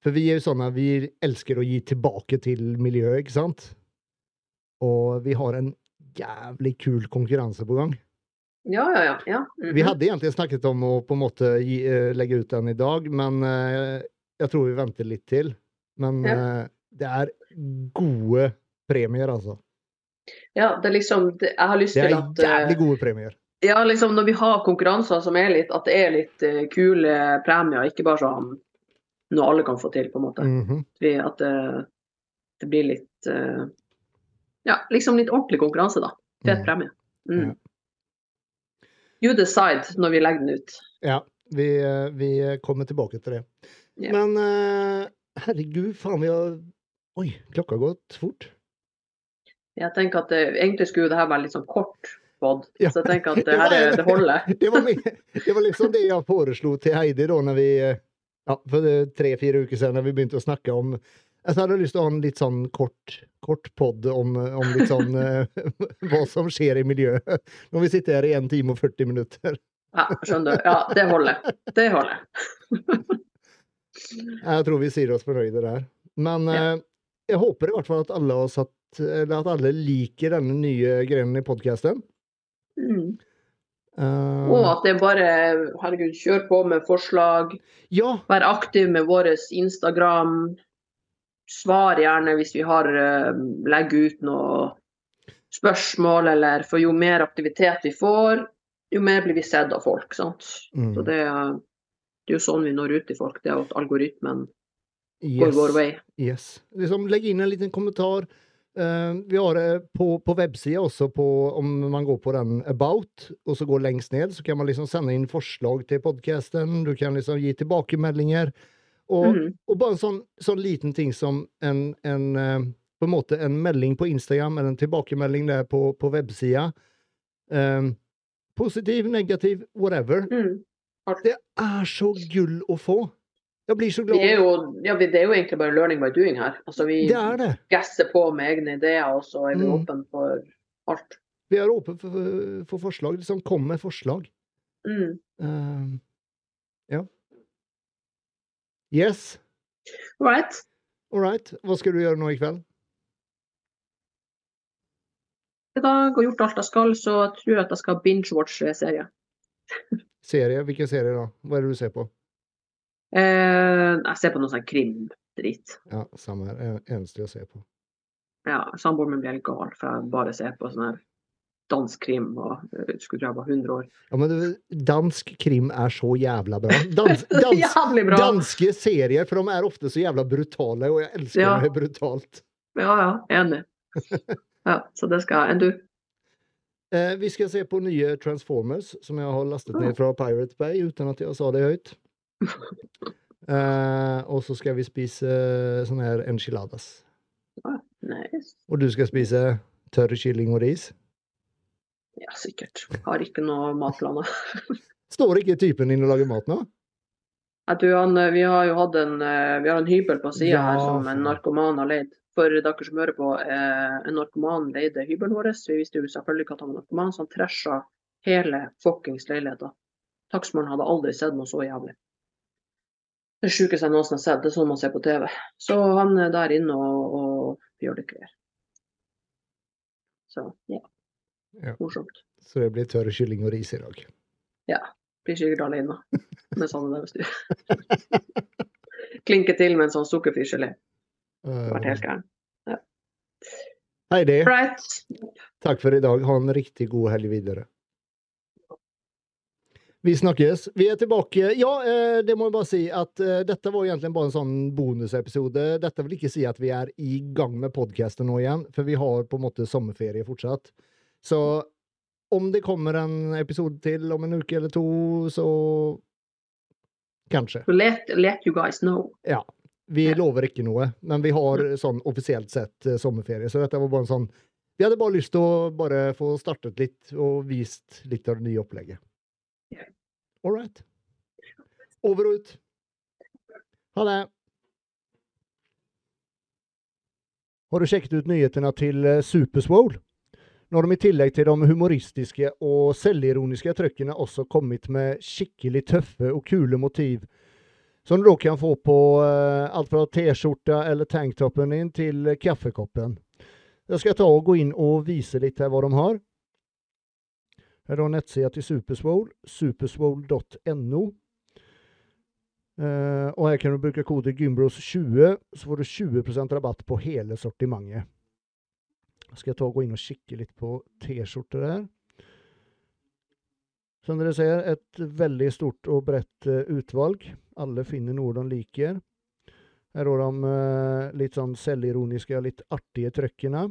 For vi er jo sånne vi elsker å gi tilbake til miljøet, ikke sant? Og vi har en jævlig kul konkurranse på gang. Ja, ja, ja. ja. Mhm. Vi hadde egentlig snakket om å på en måte gi, eh, legge ut den i dag, men eh, jeg tror vi venter litt til. Men eh, det er gode premier, altså. ja, det er liksom det, Jeg har lyst til er Det er jævlig gode premier. Ja, liksom når vi har konkurranser som er litt At det er litt uh, kule premier, ikke bare sånn noe alle kan få til, på en måte. Mhm. Vi, at det, det blir litt uh, Ja, liksom litt ordentlig konkurranse, da. Fet Mm. premie. Ja. You decide når vi legger den ut. Ja, vi, eh, vi kommer tilbake til det. Yeah. Men eh, herregud, faen, vi har Oi, klokka har gått fort. Jeg tenker at det, Egentlig skulle det her være litt sånn kort pod, Ja. så jeg tenker at Det her er, det holder. Det var, det var liksom det jeg foreslo til Heidi da når vi eh, ja, for tre-fire uker siden når vi begynte å snakke om Jeg hadde lyst til å ha en litt sånn kort, kort pod om, om litt sånn eh, hva som skjer i miljøet. Når vi sitter her i 1 time og 40 minutter. Ja, skjønner du. Ja, det holder. Det holder. Jeg tror vi sier oss fornøyde der. Men Ja. eh, jeg håper i hvert fall at alle har satt at alle liker denne nye grenen i podkasten. Mm. Uh, Og at det bare Herregud, kjør på med forslag. ja, Vær aktiv med vår Instagram. Svar gjerne hvis vi har uh, legger ut noe spørsmål, eller For jo mer aktivitet vi får, jo mer blir vi sett av folk. sant? mm, Så det, det er jo sånn vi når ut til folk. Det er at algoritmen går vår vei. Yes. Liksom, legg inn en liten kommentar. Uh, vi har det på, på websida også, på, om man går på den About, og så går lengst ned, så kan man liksom sende inn forslag til podkasten. Du kan liksom gi tilbakemeldinger. Og, mm. og bare en sånn, sånn liten ting som en, en eh, på en måte en melding på Instagram, eller en tilbakemelding der på, på websida. Um, positiv, negativ, whatever. Mm. Det er så gull å få. Jeg blir så glad. glad. er jo, ja, det er jo egentlig bare learning by doing her. Altså, vi Det er det. gasser på med egne ideer, og så er vi Mm. åpne for alt. Vi er åpne for, for forslag. Liksom, kom med forslag. Mm. Um, ja. Yes. Right. All right. Hva skal du gjøre nå i kveld? I dag og gjort alt jeg skal, så jeg tror at jeg skal binge-watche serie. Serie? Hvilken serie da? Hva er det du ser på? Eh, jeg ser på noe sånn krim-drit. Ja, samme her. Eneste jeg ser på. Ja, Samboeren min blir helt gal, for jeg bare ser på sånn her dansk krim og eh, skulle tro jeg var 100 år. Ja, men dansk krim er så jævla bra. Dans, dans, Jævlig bra! danske serier, for de er ofte så jævla brutale, og jeg elsker Ja. det brutalt. Ja, ja, enig. Ja, så det skal jeg. Enn du? Eh, vi skal se på nye Transformers, som jeg har lastet ned fra Pirate Bay, uten at jeg sa det høyt. Eh, og så skal vi spise eh, sånne her enchiladas. Nice. Og du skal spise tørr kylling og ris. Ja, sikkert. Har ikke noe matplaner. Står ikke typen din og lager mat nå? Han, eh, vi har jo hatt en, eh, vi har en hybel på sida Ja, her som en narkoman har leid. For dere som hører på, eh, en narkoman leide hybelen vår. Vi visste jo selvfølgelig ikke at han var narkoman, så han trasha hele fuckings leiligheta. Takstmannen hadde aldri sett noe så jævlig. Det sjukeste jeg noensinne har sett. Det er sånn man ser på TV. Så han er der inne og, og gjør det greier. Så ja, Ja. morsomt. Så det blir tørr kylling og ris i dag. Ja. Blir sikkert alene med sånne der styr. Klinke til med en sånn sukkerfri gelé. Vært helt gæren. Ja. Heidi, Right. takk for i dag. Ha en riktig god helg videre. Vi snakkes. Vi er tilbake. Ja, eh, det må jeg bare si at eh, dette var egentlig bare en sånn bonusepisode. Dette vil ikke si at vi er i gang med podkasten nå igjen, for vi har på en måte sommerferie fortsatt. Så om det kommer en episode til om en uke eller to, så Kanskje. Let, let you guys know. Ja. Vi lover ikke noe, men vi har sånn offisielt sett eh, sommerferie. Så dette var bare en sånn Vi hadde bare lyst til å bare få startet litt og vist litt av det nye opplegget. All right. Over og ut. Ha det. Har du sjekket ut nyhetene til eh, Superswole? Nå har de i tillegg til de humoristiske og selvironiske trykkene også kommet med skikkelig tøffe og kule motiv som du da kan få på eh, alt fra T-skjorta eller tanktoppen din til kaffekoppen. Jeg skal ta og gå inn og vise litt her hva de har. Her er da nettsida til Superswole, superswole.no. Eh, og her kan du bruke kode Gymbros20, så får du 20% rabatt på hele sortimentet. Skal jeg ta og gå inn og kikke litt på T-skjorter her. Som dere ser, et veldig stort og bredt uh, utvalg. Alle finner noe de liker. Her har de uh, litt sånn selvironiske litt artige trøkkene.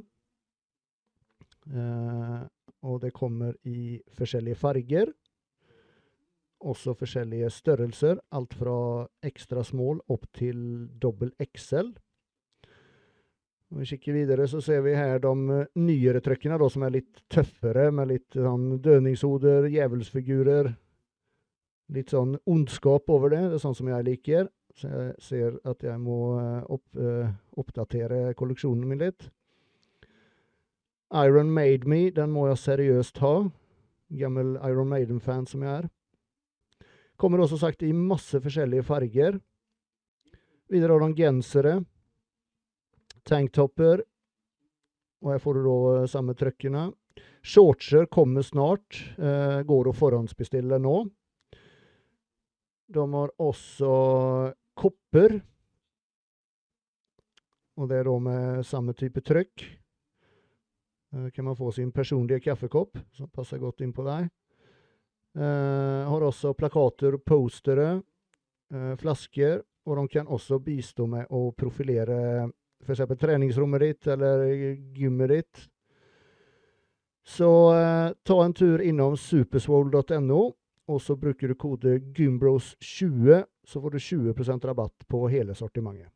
Uh, og det kommer i forskjellige farger. Også forskjellige størrelser. Alt fra ekstra small opp til dobbel XL. Om vi kikker videre, så ser vi her de eh, nyere trykkene, da, som er litt tøffere, med litt sånn dødningshoder, djevelsfigurer. Litt sånn ondskap over det. Det er sånn som jeg liker. Så jeg ser at jeg må eh, opp, uh, oppdatere kolleksjonen min litt. Iron Made Me, den må jeg seriøst ha. Gammel Iron Maiden-fan som jeg er. Kommer også sagt i masse forskjellige farger. Videre har de gensere tanktopper. Og her får du da eh, samme trøkkene. Shortser kommer snart. Eh, går å forhåndsbestille nå. De har også kopper. Og det er da med samme type trykk. Eh, kan man få sin personlige kaffekopp, som passer godt inn på deg. Eh, har også plakater, postere, eh, flasker. Og de kan også bistå med å profilere f.eks. treningsrommet ditt eller gymmet ditt. Så eh, ta en tur innom superswole.no, og så bruker du kode gymbros20, så får du 20% rabatt på hele sortimentet.